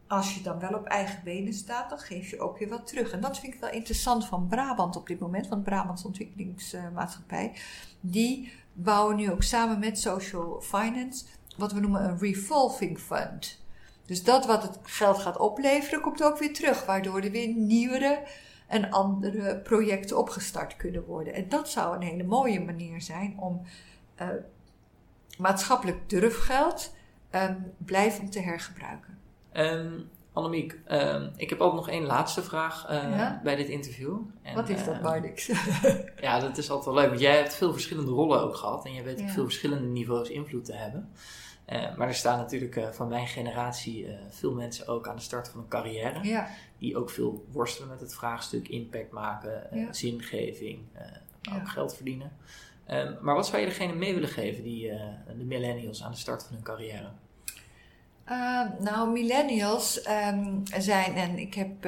als je dan wel op eigen benen staat, dan geef je ook weer wat terug. En dat vind ik wel interessant van Brabant op dit moment, van Brabants Ontwikkelingsmaatschappij. Die bouwen nu ook samen met Social Finance wat we noemen een revolving fund. Dus dat wat het geld gaat opleveren, komt ook weer terug, waardoor er weer nieuwere en andere projecten opgestart kunnen worden. En dat zou een hele mooie manier zijn om uh, maatschappelijk durfgeld um, blijvend te hergebruiken. Um, Annemiek, uh, ik heb ook nog één laatste vraag uh, ja? bij dit interview. En, Wat is dat, uh, Mardix? ja, dat is altijd wel leuk, want jij hebt veel verschillende rollen ook gehad en je weet ja. op veel verschillende niveaus invloed te hebben. Uh, maar er staan natuurlijk uh, van mijn generatie uh, veel mensen ook aan de start van een carrière. Ja. Die ook veel worstelen met het vraagstuk impact maken, ja. zingeving, ook geld verdienen. Um, maar wat zou je degene mee willen geven, die, de millennials aan de start van hun carrière? nou, millennials um, zijn, en ik heb,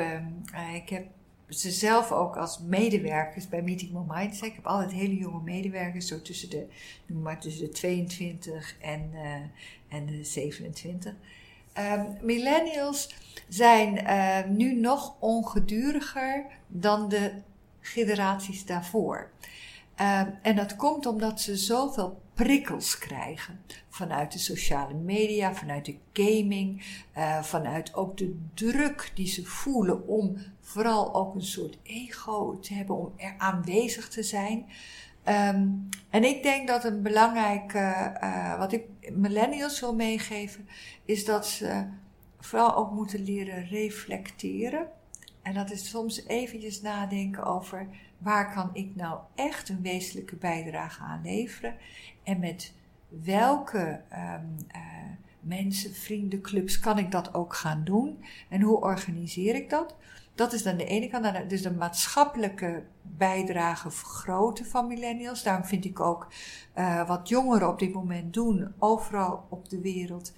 ik heb ze zelf ook als medewerkers bij Meeting More Minds. Ik heb altijd hele jonge medewerkers, zo tussen de, noem maar tussen de 22 en, uh, en de 27. Um, millennials zijn uh, nu nog ongeduriger dan de generaties daarvoor. Uh, en dat komt omdat ze zoveel prikkels krijgen. Vanuit de sociale media, vanuit de gaming, uh, vanuit ook de druk die ze voelen om vooral ook een soort ego te hebben, om er aanwezig te zijn. Um, en ik denk dat een belangrijke, uh, wat ik millennials wil meegeven, is dat ze vooral ook moeten leren reflecteren. En dat is soms eventjes nadenken over waar kan ik nou echt een wezenlijke bijdrage aan leveren en met welke um, mensen, vrienden, clubs kan ik dat ook gaan doen en hoe organiseer ik dat? Dat is dan de ene kant. Dus de maatschappelijke bijdrage vergroten van millennials. Daarom vind ik ook uh, wat jongeren op dit moment doen, overal op de wereld,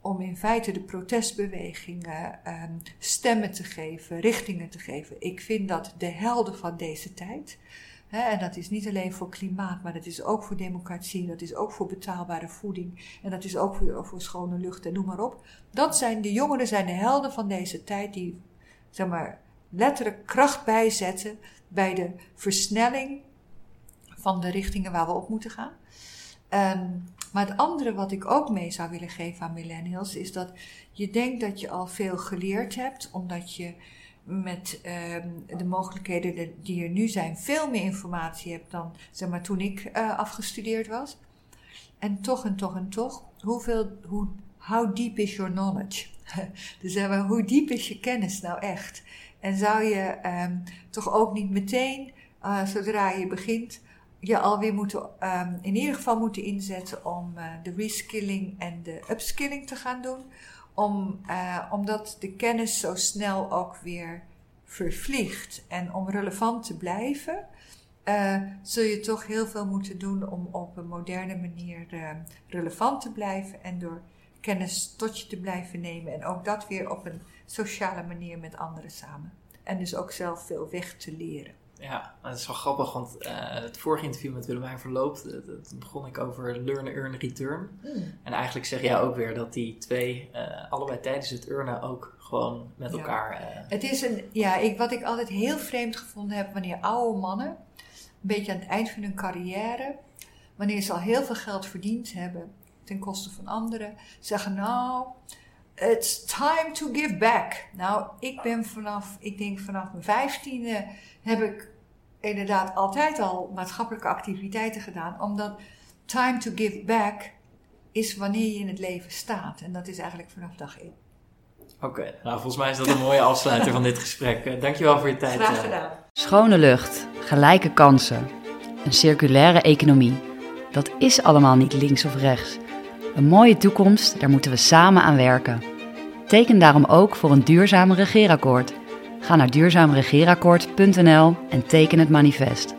om in feite de protestbewegingen um, stemmen te geven, richtingen te geven. Ik vind dat de helden van deze tijd. En dat is niet alleen voor klimaat, maar dat is ook voor democratie, dat is ook voor betaalbare voeding en dat is ook voor, voor schone lucht en noem maar op. Dat zijn de jongeren, zijn de helden van deze tijd die zeg maar, letterlijk kracht bijzetten bij de versnelling van de richtingen waar we op moeten gaan. Um, maar het andere wat ik ook mee zou willen geven aan millennials is dat je denkt dat je al veel geleerd hebt, omdat je met um, de mogelijkheden die er nu zijn veel meer informatie hebt dan zeg maar toen ik uh, afgestudeerd was. En toch en toch en toch, hoeveel, hoe, how deep is your knowledge? dus zeg maar, hoe diep is je kennis nou echt? En zou je um, toch ook niet meteen, uh, zodra je begint, je alweer moeten, um, in ieder geval moeten inzetten om uh, de reskilling en de upskilling te gaan doen. Om, uh, omdat de kennis zo snel ook weer vervliegt. En om relevant te blijven, uh, zul je toch heel veel moeten doen om op een moderne manier relevant te blijven en door kennis tot je te blijven nemen. En ook dat weer op een sociale manier met anderen samen. En dus ook zelf veel weg te leren. Ja, dat is wel grappig, want uh, het vorige interview met Willemijn verloopt, dat, dat begon ik over learn, earn, return. Mm. En eigenlijk zeg jij ook weer dat die twee uh, allebei tijdens het earnen ook Gewoon met Ja. elkaar. eh, Het is een, ja, ik, wat ik altijd heel vreemd gevonden heb wanneer oude mannen, een beetje aan het eind van hun carrière, wanneer ze al heel veel geld verdiend hebben ten koste van anderen, zeggen nou, it's time to give back. Nou, ik ben vanaf, ik denk vanaf mijn vijftiende heb ik inderdaad altijd al maatschappelijke activiteiten gedaan, omdat time to give back is wanneer je in het leven staat. En dat is eigenlijk vanaf dag één. Oké, nou volgens mij is dat een mooie afsluiter van dit gesprek. Eh, dankjewel voor je tijd. Graag eh. gedaan. Schone lucht, gelijke kansen, een circulaire economie. Dat is allemaal niet links of rechts. Een mooie toekomst, daar moeten we samen aan werken. Teken daarom ook voor een duurzaam regeerakkoord. Ga naar duurzaamregeerakkoord.nl en teken het manifest.